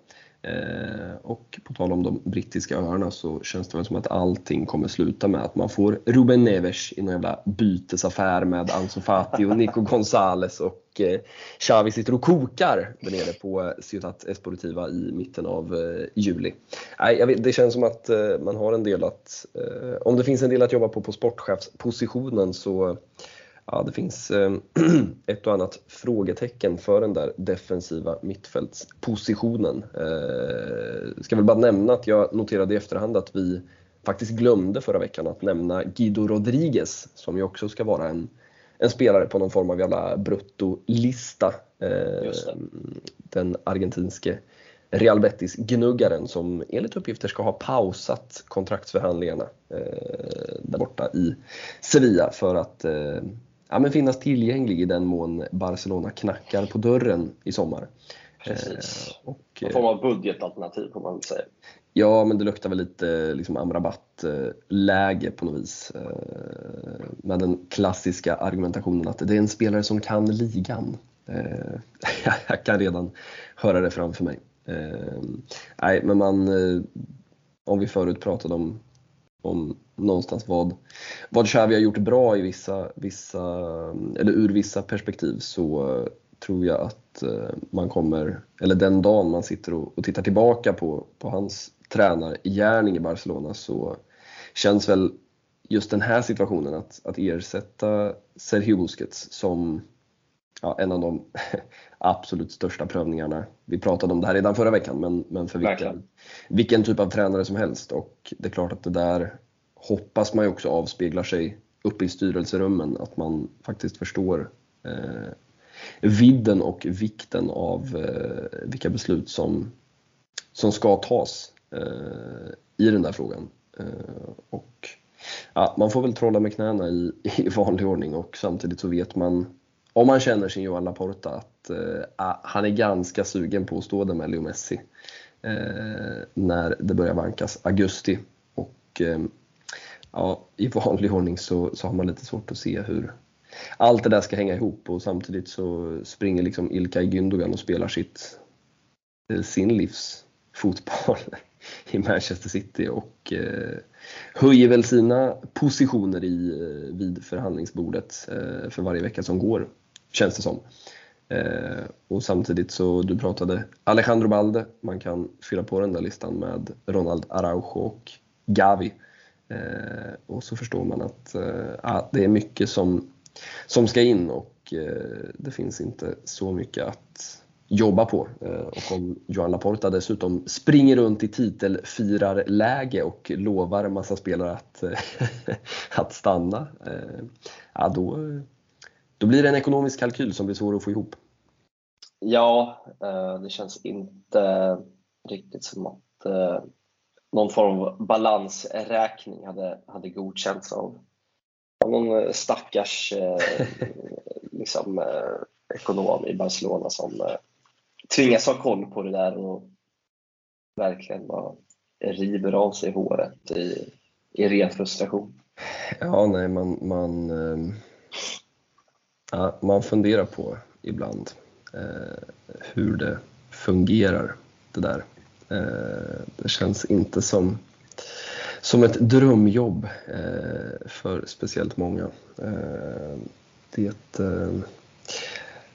S1: Eh, och på tal om de brittiska öarna så känns det väl som att allting kommer sluta med att man får Ruben Neves i någon jävla bytesaffär med Ansu Fati och Nico Gonzales och eh, Xavi sitter och kokar där nere på Ciutat Esportiva i mitten av eh, juli. Nej, det känns som att eh, man har en del att, eh, om det finns en del att jobba på på sportchefspositionen så ja, det finns eh, ett och annat frågetecken för den där defensiva mittfältspositionen. Eh, ska väl bara nämna att jag noterade i efterhand att vi faktiskt glömde förra veckan att nämna Guido Rodriguez som ju också ska vara en, en spelare på någon form av jävla bruttolista. Eh, den argentinske Real Betis-gnuggaren som enligt uppgifter ska ha pausat kontraktsförhandlingarna eh, där borta i Sevilla för att eh, ja, men finnas tillgänglig i den mån Barcelona knackar på dörren i sommar.
S2: Precis. Eh, och, Någon form av budgetalternativ får man väl säga.
S1: Ja, men det luktar väl lite liksom Amrabat-läge på något vis. Eh, med den klassiska argumentationen att det är en spelare som kan ligan. Eh, jag kan redan höra det framför mig. Nej, men man, om vi förut pratade om om någonstans vad, vad Xavi har gjort bra i vissa, vissa, eller ur vissa perspektiv så eh, tror jag att eh, man kommer, eller den dagen man sitter och, och tittar tillbaka på, på hans tränargärning i Barcelona så känns väl just den här situationen att, att ersätta Sergio Busquets som ja, en av de absolut största prövningarna. Vi pratade om det här redan förra veckan, men, men för vilken, vilken typ av tränare som helst. Och det är klart att det där hoppas man ju också avspeglar sig uppe i styrelserummen, att man faktiskt förstår eh, vidden och vikten av eh, vilka beslut som, som ska tas eh, i den där frågan. Eh, och ja, Man får väl trolla med knäna i, i vanlig ordning och samtidigt så vet man om man känner sin Johan Laporta att eh, ah, han är ganska sugen på att stå där med Leo Messi eh, när det börjar vankas augusti. Och eh, ja, i vanlig ordning så, så har man lite svårt att se hur allt det där ska hänga ihop. Och samtidigt så springer liksom Ilkay Gündogan och spelar sitt, eh, sin livs fotboll i Manchester City. Och eh, höjer väl sina positioner i, eh, vid förhandlingsbordet eh, för varje vecka som går känns det som. Eh, och samtidigt så, du pratade Alejandro Balde, man kan fylla på den där listan med Ronald Araujo och Gavi. Eh, och så förstår man att eh, ah, det är mycket som, som ska in och eh, det finns inte så mycket att jobba på. Eh, och om Johan Laporta dessutom springer runt i titelfirarläge och lovar en massa spelare att, att stanna, eh, ja, då, då blir det en ekonomisk kalkyl som blir svår att få ihop.
S2: Ja, eh, det känns inte riktigt som att eh, någon form av balansräkning hade, hade godkänts av, någon stackars eh, liksom, ekonom i Barcelona som tvingas ha koll på det där och verkligen bara river av sig håret i, i ren frustration.
S1: Ja, nej, man, man Ja, man funderar på ibland eh, hur det fungerar det där. Eh, det känns inte som, som ett drömjobb eh, för speciellt många. Eh, det, eh,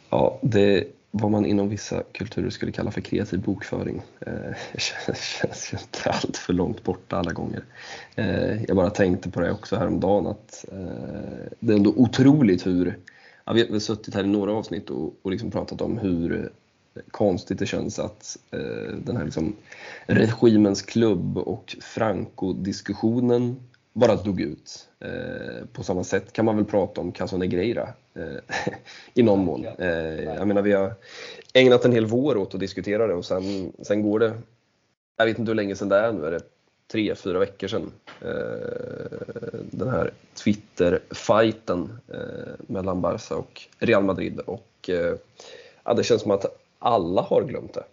S1: ja, det vad man inom vissa kulturer skulle kalla för kreativ bokföring eh, känns ju inte allt för långt borta alla gånger. Eh, jag bara tänkte på det också häromdagen att eh, det är ändå otroligt hur ja, vi har suttit här i några avsnitt och, och liksom pratat om hur konstigt det känns att eh, den här liksom regimens klubb och Franco-diskussionen bara dog ut. Eh, på samma sätt kan man väl prata om Caso Negreira eh, i någon mån. Eh, jag menar, vi har ägnat en hel vår åt att diskutera det och sen, sen går det, jag vet inte hur länge sedan det är nu, är det tre, fyra veckor sedan. Eh, den här Twitter-fighten eh, mellan Barca och Real Madrid. Och eh, ja, det känns som att alla har glömt det.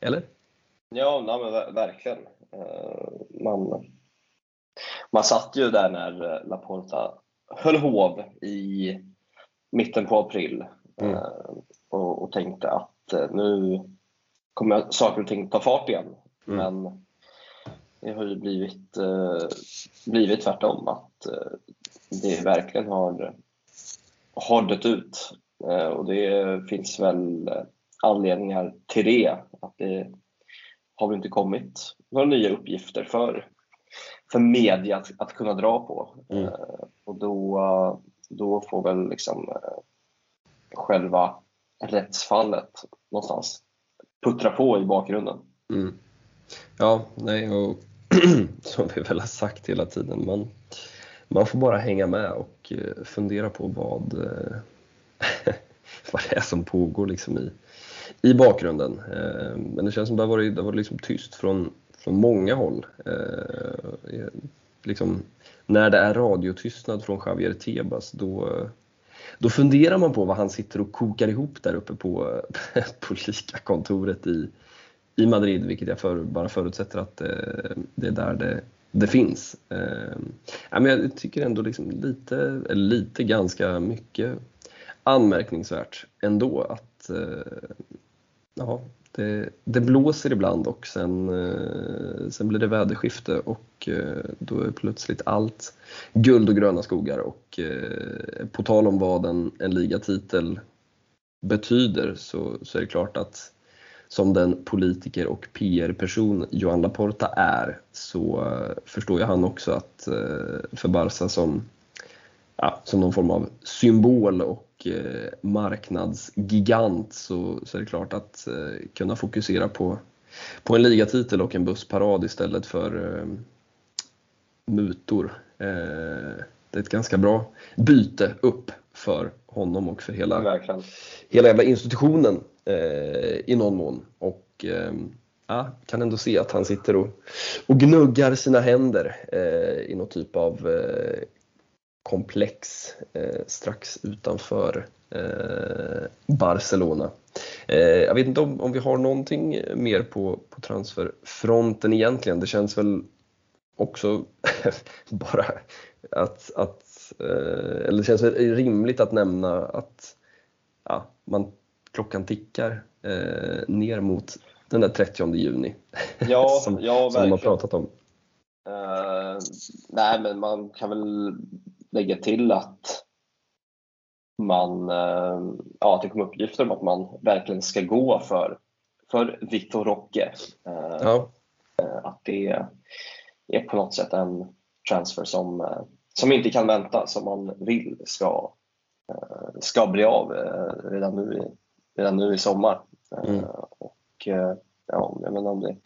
S1: Eller?
S2: Ja, nej, men verkligen. Man, man satt ju där när Laporta höll hov i mitten på april mm. och, och tänkte att nu, kommer saker och ting ta fart igen. Mm. Men det har ju blivit, eh, blivit tvärtom, att eh, det verkligen har, har dött ut. Eh, och det finns väl anledningar till det. Att det har väl inte kommit några nya uppgifter för, för media att, att kunna dra på. Mm. Och då, då får väl liksom själva rättsfallet någonstans puttra på i bakgrunden.
S1: Mm. Ja, nej, och som vi väl har sagt hela tiden, man, man får bara hänga med och eh, fundera på vad, eh, vad det är som pågår liksom i, i bakgrunden. Eh, men det känns som det har varit, det har varit liksom tyst från, från många håll. Liksom, när det är radiotystnad från Javier Tebas då, då funderar man på vad han sitter och kokar ihop där uppe på, på kontoret i, i Madrid, vilket jag för, bara förutsätter att det, eh, det är där det, det finns. Eh, men jag tycker ändå liksom lite, eller lite ganska mycket anmärkningsvärt ändå att eh, ja, det, det, blåser ibland och sen, eh, sen blir det väderskifte och eh, då är plötsligt allt guld och gröna skogar. Och eh, på tal om vad en, en ligatitel betyder så, så är det klart att som den politiker och PR-person Johan Laporta är så förstår ju han också att för Barca som, ja, som någon form av symbol och Eh, marknadsgigant så, så är det klart att eh, kunna fokusera på, på en ligatitel och en bussparad istället för eh, mutor. Eh, det är ett ganska bra byte upp för honom och för hela, hela jävla institutionen eh, Eh, i någon mån. Och eh, ja, kan ändå se att han sitter och, och gnuggar sina händer eh, i någon typ av eh, komplex eh, strax utanför eh, Barcelona. Eh, jag vet inte om, om vi har någonting mer på, på transferfronten egentligen. Det känns väl också bara att, att eh, eller det känns rimligt att nämna att ja, man, klockan tickar eh, ner mot den där 30 juni
S2: ja,
S1: som,
S2: ja,
S1: som de har pratat om.
S2: Uh, nej, men man kan väl lägga till att man, eh, ja, att det kom uppgifter om att man verkligen ska gå för, för Vitor Roque. Eh, ja. Att det är på något sätt en transfer som, som inte kan vänta, som man vill ska, ska bli av redan nu i, redan nu i sommar. Mm. Och, ja, jag inte om det,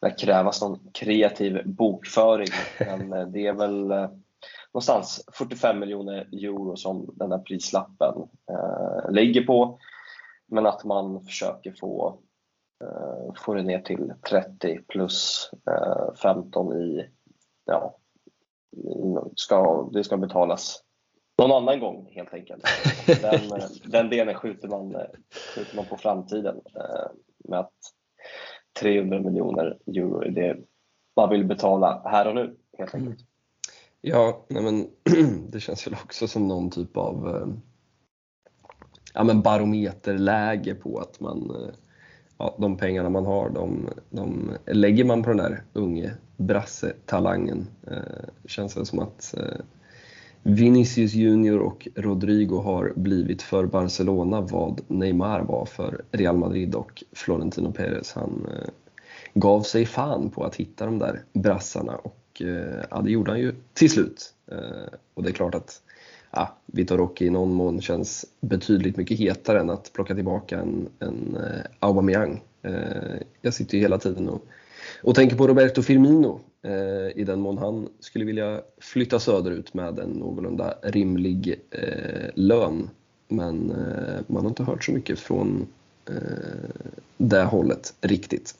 S2: det krävas någon kreativ bokföring, men det är väl någonstans 45 miljoner euro som den här prislappen eh, ligger på. Men att man försöker få, eh, få det ner till 30 plus eh, 15 i, ja, ska, det ska betalas någon annan gång helt enkelt. Den, den delen skjuter man, skjuter man på framtiden eh, med att 300 miljoner euro är det man vill betala här och nu helt enkelt.
S1: Ja, nej men, det känns väl också som någon typ av eh, ja, men barometerläge på att man, eh, ja, de pengarna man har, de, de lägger man på den där unge brasse-talangen. Eh, känns det som att eh, Vinicius Junior och Rodrigo har blivit för Barcelona vad Neymar var för Real Madrid och Florentino Perez. Han eh, gav sig fan på att hitta de där brassarna och Eh, ja, det gjorde han ju till slut. Eh, och det är klart att ja, Vitor Roque i någon mån känns betydligt mycket hetare än att plocka tillbaka en, en eh, Aubameyang. Eh, jag sitter ju hela tiden och, och tänker på Roberto Firmino Eh, i den mån han skulle vilja flytta söderut med en någorlunda rimlig eh, lön. Men eh, man har inte hört så mycket från det hållet riktigt.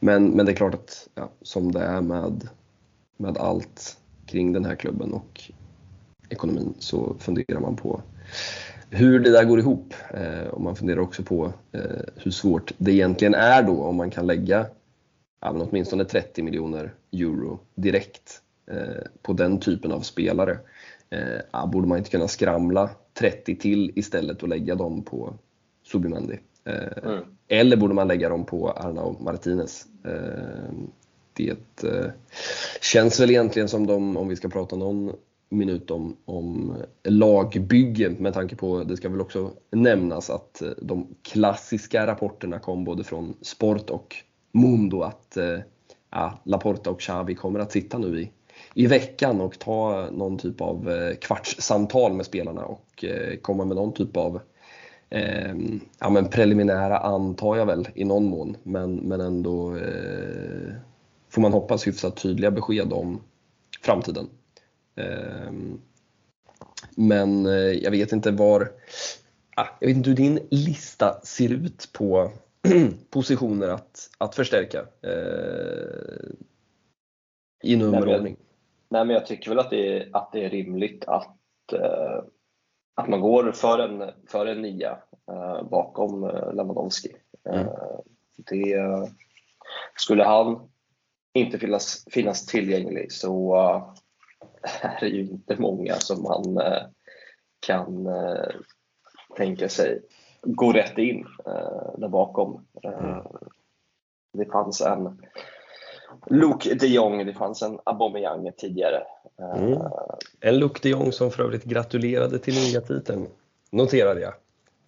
S1: Men, men det är klart att ja, som det är med, med allt kring den här klubben och ekonomin så funderar man på hur det där går ihop. Och man funderar också på eh, hur svårt det egentligen är då om man kan lägga ja, men åtminstone 30 miljoner euro direkt eh, på den typen av spelare. Eh, ja, borde man inte kunna skramla 30 till istället och lägga dem på Subimendi? Mm. Eller borde man lägga dem på Arnau Martinez? Det känns väl egentligen som de, om vi ska prata någon minut om, om lagbygge med tanke på, det ska väl också nämnas att de klassiska rapporterna kom både från Sport och Mundo att eh, ja, Laporta och Xavi kommer att sitta nu i, i veckan och ta någon typ av eh, kvartssamtal med spelarna och eh, komma med någon typ av eh, ja, men preliminära antar jag väl i någon mån, men, men ändå eh, får man hoppas hyfsat tydliga besked om framtiden. Eh, men eh, jag vet inte var, ah, jag vet inte hur din lista ser ut på positioner att, att förstärka eh, i nummerordning.
S2: Nej, men jag tycker väl att det är, att det är rimligt att, eh, att man går för en, för en nia eh, bakom eh, Lewandowski. Mm. Eh, det, skulle han inte finnas, finnas tillgänglig så uh, är det ju inte många som man uh, kan tänka sig gå rätt in uh, där bakom. Mm. Det fanns en Luke de Jong, det fanns en Aubameyang tidigare.
S1: Mm. En Luke de Jong som för övrigt gratulerade till ligatiteln, noterade jag.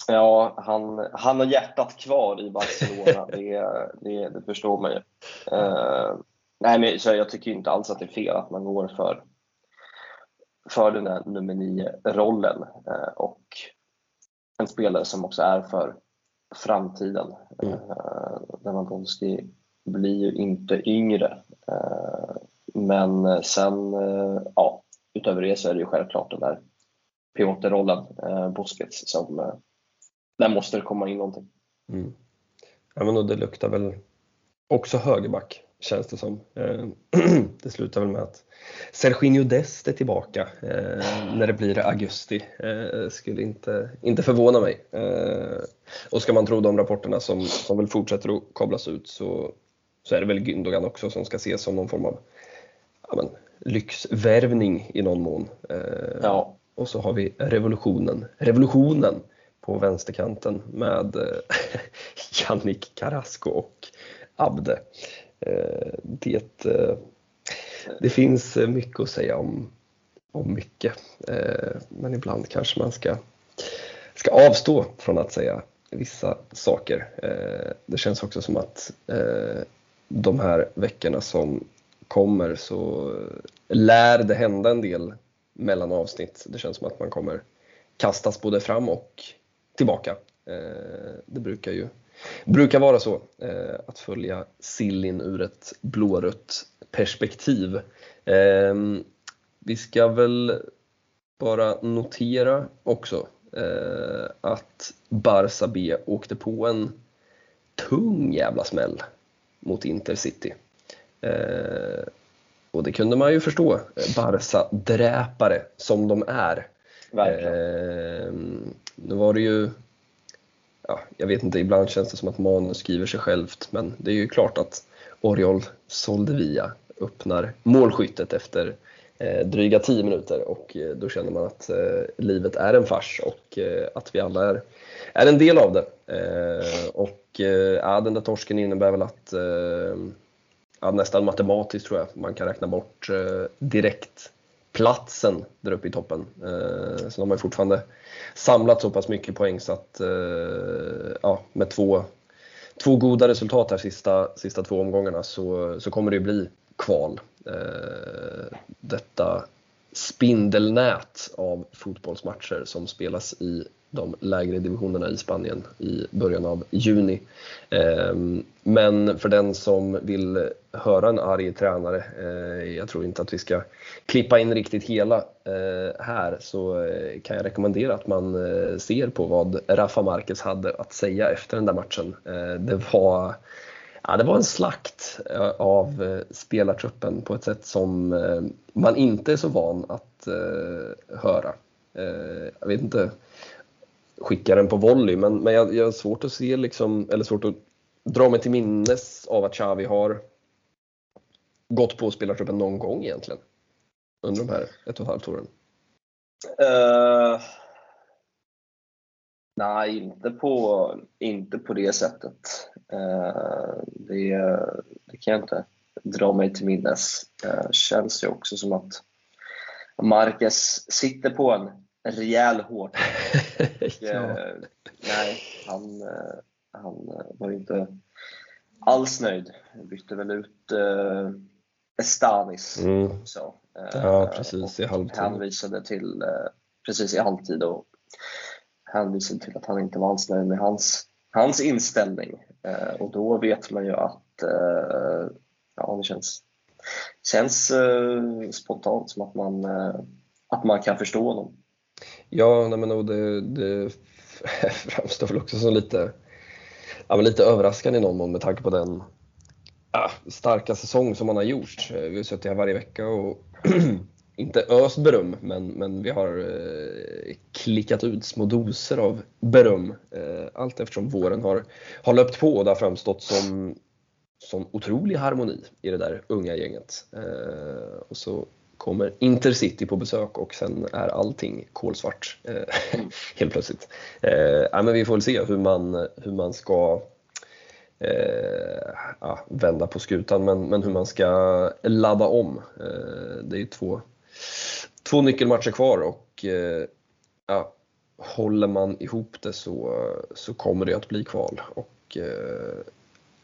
S2: Ja, han, han har hjärtat kvar i Barcelona, det, det, det förstår man ju. Uh, nej, men, så jag tycker inte alls att det är fel att man går för, för den där nummer nio-rollen. Uh, och en spelare som också är för framtiden. Mm. Uh, Lewandowski blir ju inte yngre. Eh, men sen, eh, ja, utöver det så är det ju självklart den där pivotrollen, eh, Busquets, som där måste det komma in någonting.
S1: Mm. Ja, men det luktar väl också högerback känns det som. Det slutar väl med att Serginho Dest är tillbaka när det blir augusti. Skulle inte, inte förvåna mig. Och ska man tro de rapporterna som, som väl fortsätter att kablas ut så så är det väl Gündogan också som ska ses som någon form av ja, men, lyxvärvning i någon mån. Eh, ja. Och så har vi revolutionen, revolutionen på vänsterkanten med eh, Jannik Carrasco och Abde. Eh, det, eh, det finns eh, mycket att säga om, om mycket, men ibland kanske man ska, ska avstå från att säga vissa saker. Det känns också som att de här veckorna som kommer så lär det hända en del mellan avsnitt. Det känns som att man kommer kastas både fram och tillbaka. Det brukar ju brukar vara så eh, att följa sillin ur ett blårött perspektiv. Eh, vi ska väl bara notera också att Barça B åkte på en tung jävla smäll mot Intercity. Eh, och det kunde man ju förstå, Barca-dräpare som de är. Eh, nu var det ju, ja, jag vet inte, ibland känns det som att manus skriver sig självt, men det är ju klart att Oriol Soldevia öppnar målskyttet efter eh, dryga 10 minuter och eh, då känner man att eh, livet är en fars och eh, att vi alla är, är en del av det. Eh, och eh, ja, den där torsken innebär väl att eh, ja, nästan matematiskt tror jag man kan räkna bort eh, direkt platsen där uppe i toppen. Eh, så de har fortfarande samlat så pass mycket poäng så att eh, ja, med två, två goda resultat här sista, sista två omgångarna så, så kommer det bli kval. Eh, detta spindelnät av fotbollsmatcher som spelas i de lägre divisionerna i Spanien i början av juni. Ehm, men för den som vill höra en arg tränare, eh, jag tror inte att vi ska klippa in riktigt hela eh, här, så eh, kan jag rekommendera att man ser på vad Rafa Marquez hade att säga efter den där matchen. Det var Ja, det var en slakt av spelartruppen på ett sätt som man inte är så van att höra. Jag vet inte, skicka den på volley, men, men jag, jag har svårt att se, liksom, eller svårt att dra mig till minnes av att Xavi har gått på spelartruppen någon gång egentligen. Under de här ett och ett halvt åren.
S2: Uh, Nej, inte på, inte på det sättet. Eh, det, det kan jag inte dra mig till minnes. Eh, känns ju också som att Marcus sitter på en rejäl hårt. ja. Eh, nej, han, han var ju inte alls nöjd. Bytte väl ut eh, Estanis mm. också.
S1: ja, precis i halvtid.
S2: Hänvisade till, precis i halvtid och hänvisade till att han inte var alls nöjd med hans, hans inställning. och då vet man ju att ja, det känns, känns eh, spontant som att man, eh, att man kan förstå honom.
S1: Ja, nej, men och det, det framstår väl också som lite, ja, men lite överraskande i någon mån med tanke på den ja, starka säsong som man har gjort. Vi har suttit här varje vecka och inte öst beröm, men, men vi har eh, klickat ut små doser av beröm eh, allt eftersom våren har, har löpt på och det har framstått som som otrolig harmoni i det där unga gänget. Eh, och så kommer Intercity på besök och sen är allting kolsvart eh, helt plötsligt. Eh, ja, men vi får väl se hur man, hur man ska eh, ja, vända på skutan men, men hur man ska ladda om. Eh, det är två, två nyckelmatcher kvar och eh, ja, håller man ihop det så, så kommer det att bli kval. Och,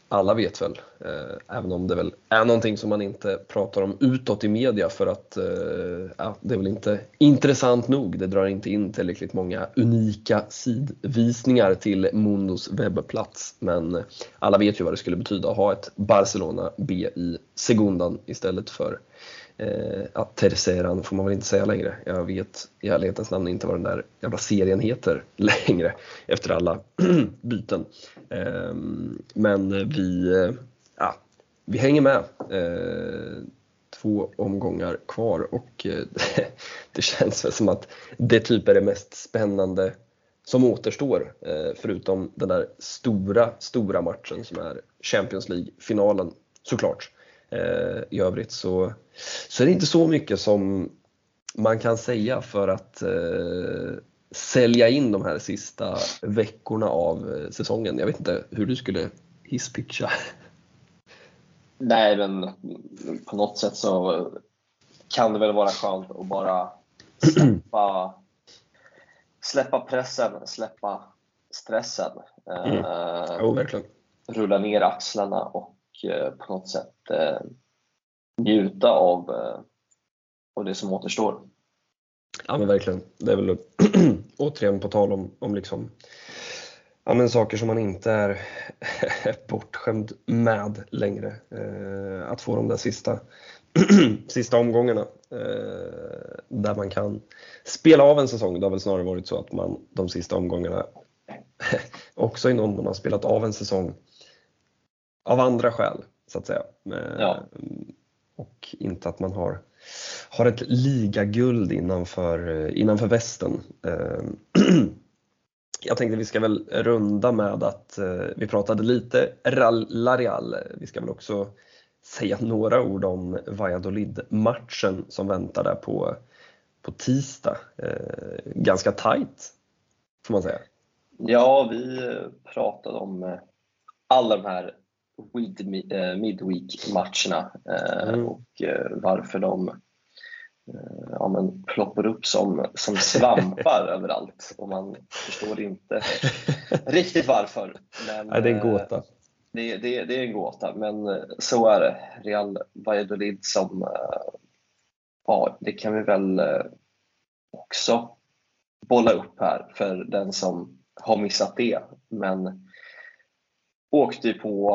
S1: alla vet väl, eh, även om det väl är någonting som man inte pratar om utåt i media för att eh, ja, det är väl inte intressant nog. Det drar inte in tillräckligt många unika sidvisningar till Mundos webbplats. Men alla vet ju vad det skulle betyda att ha ett Barcelona B i Segundan istället för eh, ja, Terceran får man väl inte säga längre. Jag vet i ärlighetens namn inte vad den där jävla serien heter längre efter alla byten. Eh, men vi, eh, ja, vi hänger med. Eh, två omgångar kvar och eh, det känns väl som att det typ är det mest spännande som återstår eh, förutom den där stora, stora matchen som är Champions League-finalen såklart. Eh, I övrigt så, så är det inte så mycket som man kan säga för att eh, sälja in de här sista veckorna av eh, säsongen. Jag vet inte hur du skulle hisspitcha?
S2: Nej, men på något sätt så kan det väl vara skönt att bara släppa, släppa pressen, släppa stressen.
S1: Mm. Oh, verkligen.
S2: Rulla ner axlarna och Eh, på något sätt eh, njuta av, eh, av det som återstår.
S1: Ja men verkligen. Det är väl återigen på tal om, om liksom, ja, men saker som man inte är bortskämd med längre. Eh, att få de där sista, sista omgångarna eh, där man kan spela av en säsong. Det har väl snarare varit så att man de sista omgångarna också i någon mån har spelat av en säsong av andra skäl så att säga. Ja. Och inte att man har har ett ligaguld innanför, innanför västen. Eh, jag tänkte vi ska väl runda med att eh, vi pratade lite La Real. Vi ska väl också säga några ord om Valladolid-matchen som väntar där på, på tisdag. Eh, ganska tight får man säga.
S2: Ja, vi pratade om alla de här midweek-matcherna mm. och varför de Eh, ja, men ploppar upp som, som svampar överallt och man förstår inte riktigt varför.
S1: Men, Nej, det är en gåta. Eh,
S2: det, det, det, är en gåta, men eh, så är det. Real Valladolid som, ja, det kan vi väl också bolla upp här för den som har missat det. Men åkte på,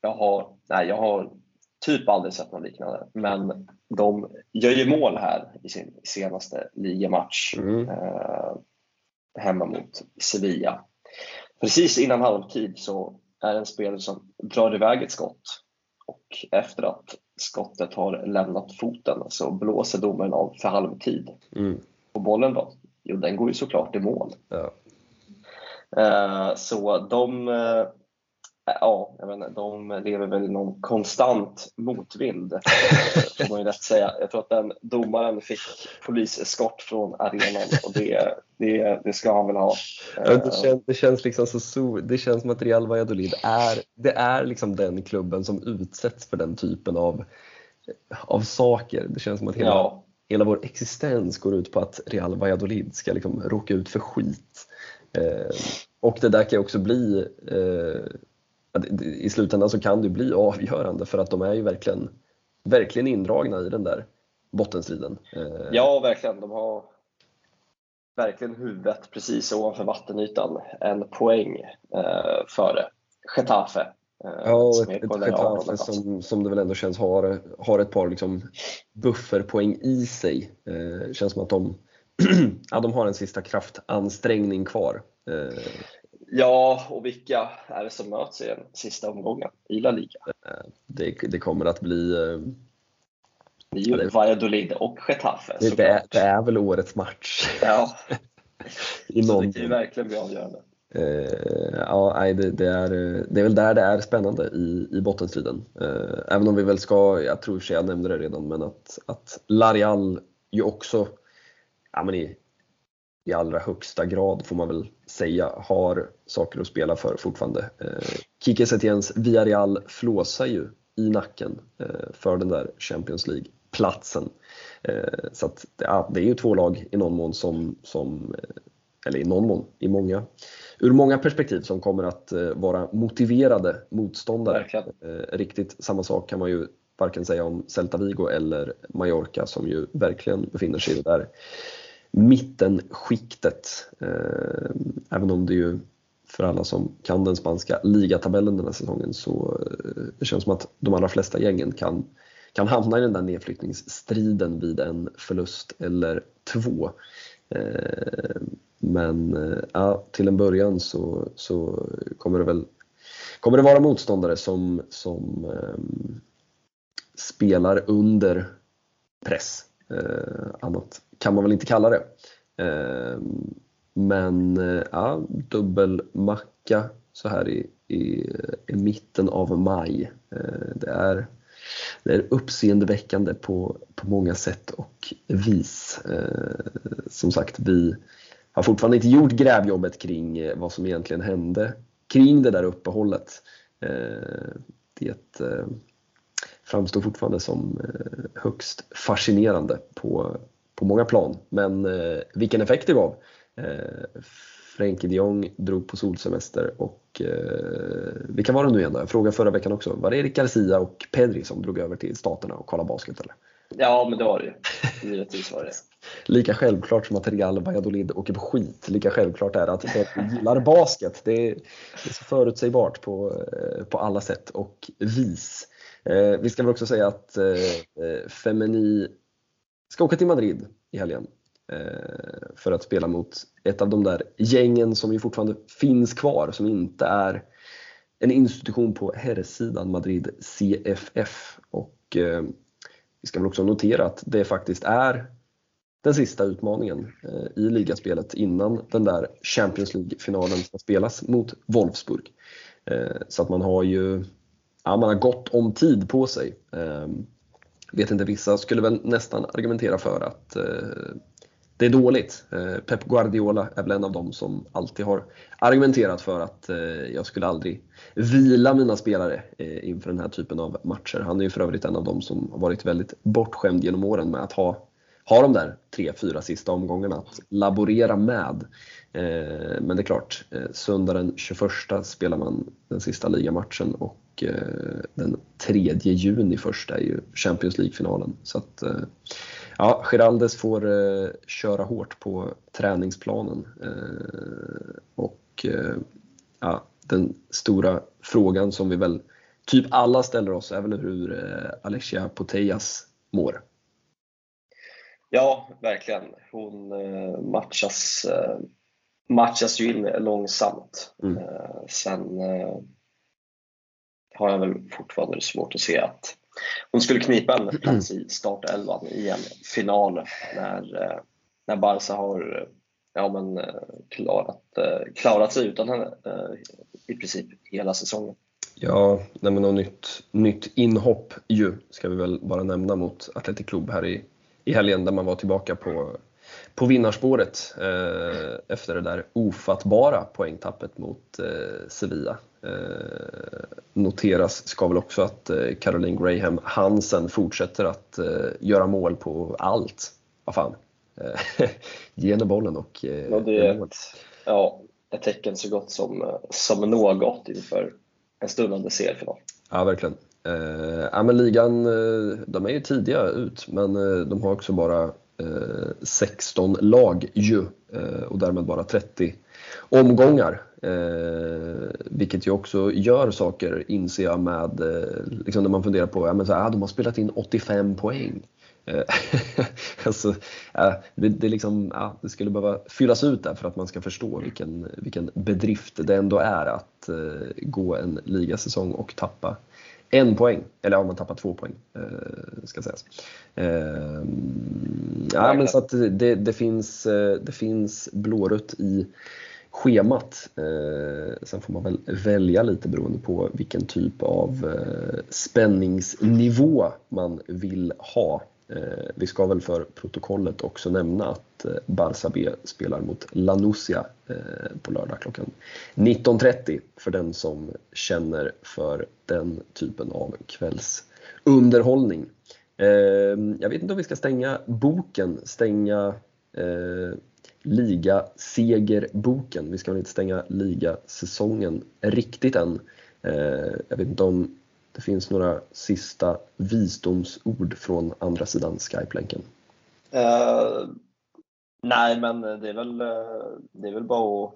S2: jag har, nej, jag har typ aldrig sett något liknande, men de gör ju mål här i sin senaste ligamatch mm. eh, hemma mot Sevilla. Precis innan halvtid så är det en spelare som drar iväg ett skott och efter att skottet har lämnat foten så blåser domaren av för halvtid. Mm. Och bollen då? Jo, den går ju såklart i mål. Ja. Eh, så de eh, Ja, jag menar, de lever väl i någon konstant motvind, får man ju lätt säga. Jag tror att den domaren fick poliseskort från arenan och det, det, det ska han väl ha.
S1: Det, känns, det, känns liksom så, det känns som att Real Valladolid är, det är liksom den klubben som utsätts för den typen av, av saker. Det känns som att hela, ja. hela vår existens går ut på att Real Valladolid ska liksom råka ut för skit. Eh, och det där kan ju också bli, eh, i slutändan så kan det bli avgörande för att de är ju verkligen, verkligen indragna i den där bottenstriden.
S2: Eh, ja, verkligen. De har verkligen huvudet precis ovanför vattenytan. En poäng eh, före Getafe.
S1: Eh, ja, ett, ett Getafe som, som det väl ändå känns har, har ett par liksom bufferpoäng i sig. Eh, känns som att de, ja, de har en sista kraftansträngning kvar. Eh,
S2: ja, och vilka är det som möts i den sista omgången i La Liga?
S1: Eh, det, det kommer att bli eh,
S2: det är ju Valladolid och Getafe
S1: det, det, det är väl årets match.
S2: Ja, I så det kan ju verkligen bli avgörande.
S1: Uh, ja, nej, det, det, är, det är väl där det är spännande i, i bottenstriden. Uh, även om vi väl ska, jag tror i jag nämnde det redan, men att, att Larial ju också ja, men i, i allra högsta grad får man väl säga har saker att spela för fortfarande. Uh, Kike Setiens Villarreal flåsar ju i nacken uh, för den där Champions League platsen. Eh, så att, ja, det är ju två lag i någon mån som, som eh, eller i någon mån, i många, ur många perspektiv som kommer att eh, vara motiverade motståndare. Verkligen. Riktigt samma sak kan man ju varken säga om Celta Vigo eller Mallorca som ju verkligen befinner sig i det där mittenskiktet. Eh, även om det ju för alla som kan den spanska ligatabellen den här säsongen så eh, det känns som att de allra flesta gängen kan kan hamna i den där nedflyttningsstriden vid en förlust eller två. Eh, men ja, till en början så, så kommer det väl kommer det vara motståndare som, som ehm, spelar under press. Eh, annat kan man väl inte kalla det. Eh, men eh, ja, dubbelmacka så här i, i, i mitten av maj. Eh, det är det är uppseendeväckande på, på många sätt och vis. Eh, som sagt, vi har fortfarande inte gjort grävjobbet kring eh, vad som egentligen hände kring det där uppehållet. Eh, det eh, framstår fortfarande som eh, högst fascinerande på, på många plan. Men eh, vilken effekt det gav! Frenkie de Jong drog på solsemester och eh, vilka var det nu igen då? Jag frågade förra veckan också. Var det Erik Garcia och Pedri som drog över till Staterna och kollade basket eller?
S2: Ja, men det var det ju. Givetvis var det.
S1: lika självklart som att Real Valladolid åker på skit, lika självklart är det att Pedri gillar basket. Det är, det är så förutsägbart på, eh, på alla sätt och vis. Eh, vi ska väl också säga att eh, eh, Femini ska åka till Madrid i helgen Eh, för att spela mot ett av de där gängen som ju fortfarande finns kvar, som inte är en institution på herrsidan, Madrid CFF. Och eh, vi ska väl också notera att det faktiskt är den sista utmaningen eh, i ligaspelet innan den där Champions League-finalen ska spelas mot Wolfsburg. Eh, så att man har ju ja, man har gott om tid på sig. Ehm, vet inte, vissa skulle väl nästan argumentera för att eh, det är dåligt. Eh, Pep Guardiola är väl en av dem som alltid har argumenterat för att eh, jag skulle aldrig vila mina spelare eh, inför den här typen av matcher. Han är ju för övrigt en av dem som har varit väldigt bortskämd genom åren med att ha, ha de där tre, fyra sista omgångarna att laborera med. Eh, men det är klart, eh, söndag den 21 spelar man den sista ligamatchen och eh, den 3 juni först är ju Champions League-finalen. Så att, Ja, Giraldes får köra hårt på träningsplanen. Och ja, den stora frågan som vi väl typ alla ställer oss är väl hur Alexia Putellas mår.
S2: Ja, verkligen. Hon eh, matchas, eh, matchas ju in långsamt. Mm. Eh, sen har jag väl fortfarande svårt att se att hon skulle knipa en plats i startelvan i en final när, när Barca har ja, men, klarat, klarat sig utan henne i princip hela säsongen.
S1: Ja, nej men något nytt, nytt inhopp ju, ska vi väl bara nämna mot Atletic Club här i, i helgen där man var tillbaka på, på vinnarspåret eh, efter det där ofattbara poängtappet mot eh, Sevilla. Eh, noteras ska väl också att eh, Caroline Graham Hansen fortsätter att eh, göra mål på allt. Vad fan. Eh, ge henne bollen och
S2: ja, det är ett, ja, ett tecken så gott som, som något inför en stundande seriefinal.
S1: Ja, verkligen. Eh, ja, men ligan, eh, de är ju tidiga ut, men eh, de har också bara eh, 16 lag ju eh, och därmed bara 30 omgångar. Eh, vilket ju också gör saker, inser jag, med eh, liksom när man funderar på, ja, men så här, ah, de har spelat in 85 poäng. Eh, alltså, eh, det, det, liksom, ja, det, skulle behöva fyllas ut där för att man ska förstå vilken, vilken bedrift det ändå är att eh, gå en ligasäsong och tappa en poäng, eller ja, man tappar två poäng eh, ska sägas. Eh, ja, men så att det, det, finns, eh, det finns blårött i schemat. sen får man väl välja lite beroende på vilken typ av spänningsnivå man vill ha Eh, vi ska väl för protokollet också nämna att eh, Barça B spelar mot Lanusia eh, på lördag klockan 19.30 för den som känner för den typen av kvällsunderhållning. Ehm, jag vet inte om vi ska stänga boken, stänga ligasegerboken. Vi ska väl inte stänga ligasäsongen riktigt än. Jag vet inte om det finns några sista visdomsord från andra sidan Skype-länken?
S2: Uh, nej, men det är väl, det är väl bara att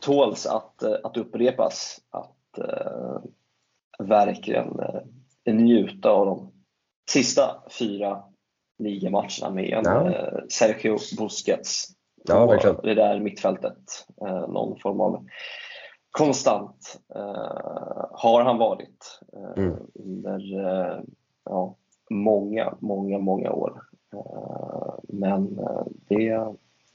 S2: tåls att, att upprepas. Att uh, verkligen uh, njuta av de sista fyra ligamatcherna med en ja. Sergio Busquets
S1: ja, verkligen.
S2: det där mittfältet. någon form av konstant eh, har han varit eh, mm. under eh, ja, många, många, många år. Eh, men eh, det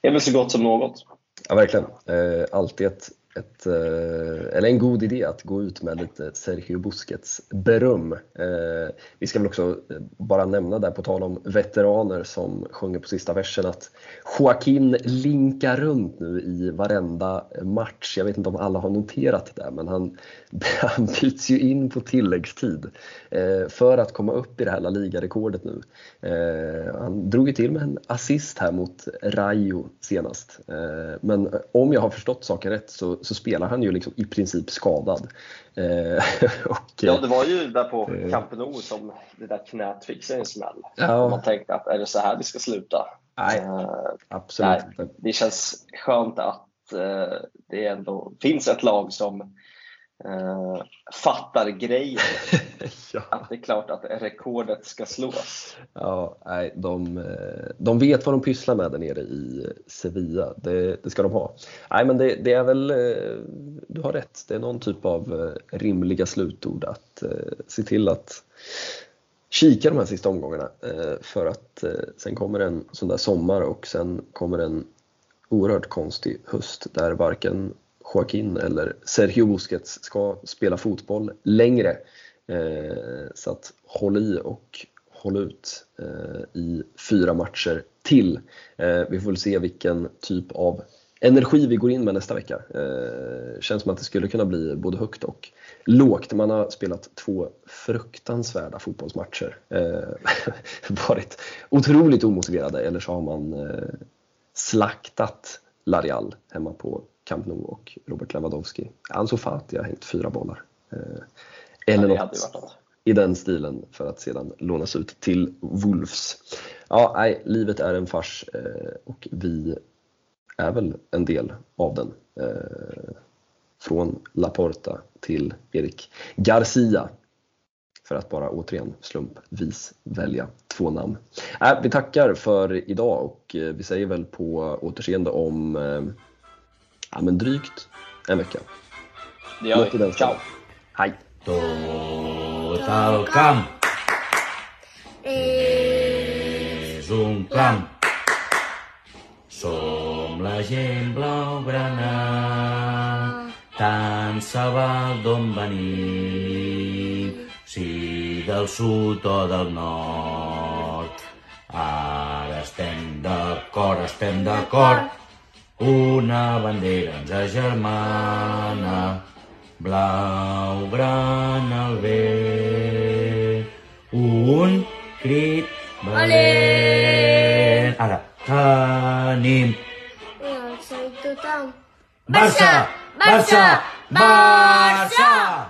S2: är väl så gott som något.
S1: Ja, verkligen. Eh, alltid ett ett, eh, eller en god idé att gå ut med lite Sergio Busquets beröm. Eh, vi ska väl också eh, bara nämna där på tal om veteraner som sjunger på sista versen att Joaquin linkar runt nu i varenda match. Jag vet inte om alla har noterat det där, men han, han byts ju in på tilläggstid eh, för att komma upp i det här La Liga-rekordet nu. Han drog ju till med en assist här mot Rayo senast. Men om jag har förstått saken rätt så så spelar han ju liksom i princip skadad.
S2: Eh, och, ja, det var ju där på eh, Camp Nou som det där knät fick sig en smäll.
S1: Ja.
S2: Man tänkte att är det så här vi ska sluta?
S1: Nej, eh, absolut
S2: nej, Det känns skönt att det ändå finns ett lag som eh, fattar grejen. ja. Att det är klart att rekordet ska slås.
S1: Ja, nej, de, eh, de vet vad de pysslar med där nere i Sevilla. Det, det ska de ha. Nej, men det, det, är väl, eh, du har rätt, det är någon typ av eh, rimliga slutord att se till att kika de här sista omgångarna för att sen kommer en sån där sommar och sen kommer en oerhört konstig höst där varken Joaquin eller Sergio Busquets ska spela fotboll längre. Eh, så att håll i och håll ut eh, i fyra matcher till. Eh, vi får väl se vilken typ av energi vi går in med nästa vecka. Känns som att det skulle kunna bli både högt och lågt. Man har spelat två fruktansvärda fotbollsmatcher. Varit otroligt omotiverade eller så har man slaktat Larial hemma på Camp Nou och Robert Lewandowski. Ansu Fati har hängt fyra bollar. Eh, eller ja, något i den stilen för att sedan lånas ut till Wolves. Ja, nej, livet är en fars eh, och vi är väl en del av den. Eh, från Laporta till Erik Garcia. För att bara återigen slumpvis välja två namn. Äh, vi tackar för idag och vi säger väl på återseende om ja, men drygt en vecka.
S2: Det gör vi. Ciao!
S1: Hej!
S3: Total Camp és un camp. Som la gent blaugrana, tant se val d'on venim, si del sud o del nord. Ara estem d'acord d'acord, estem d'acord. Una bandera ens agermana, blau, gran al vent. Un crit valent. Ara, tenim. Barça! Barça! Barça! Barça! Barça!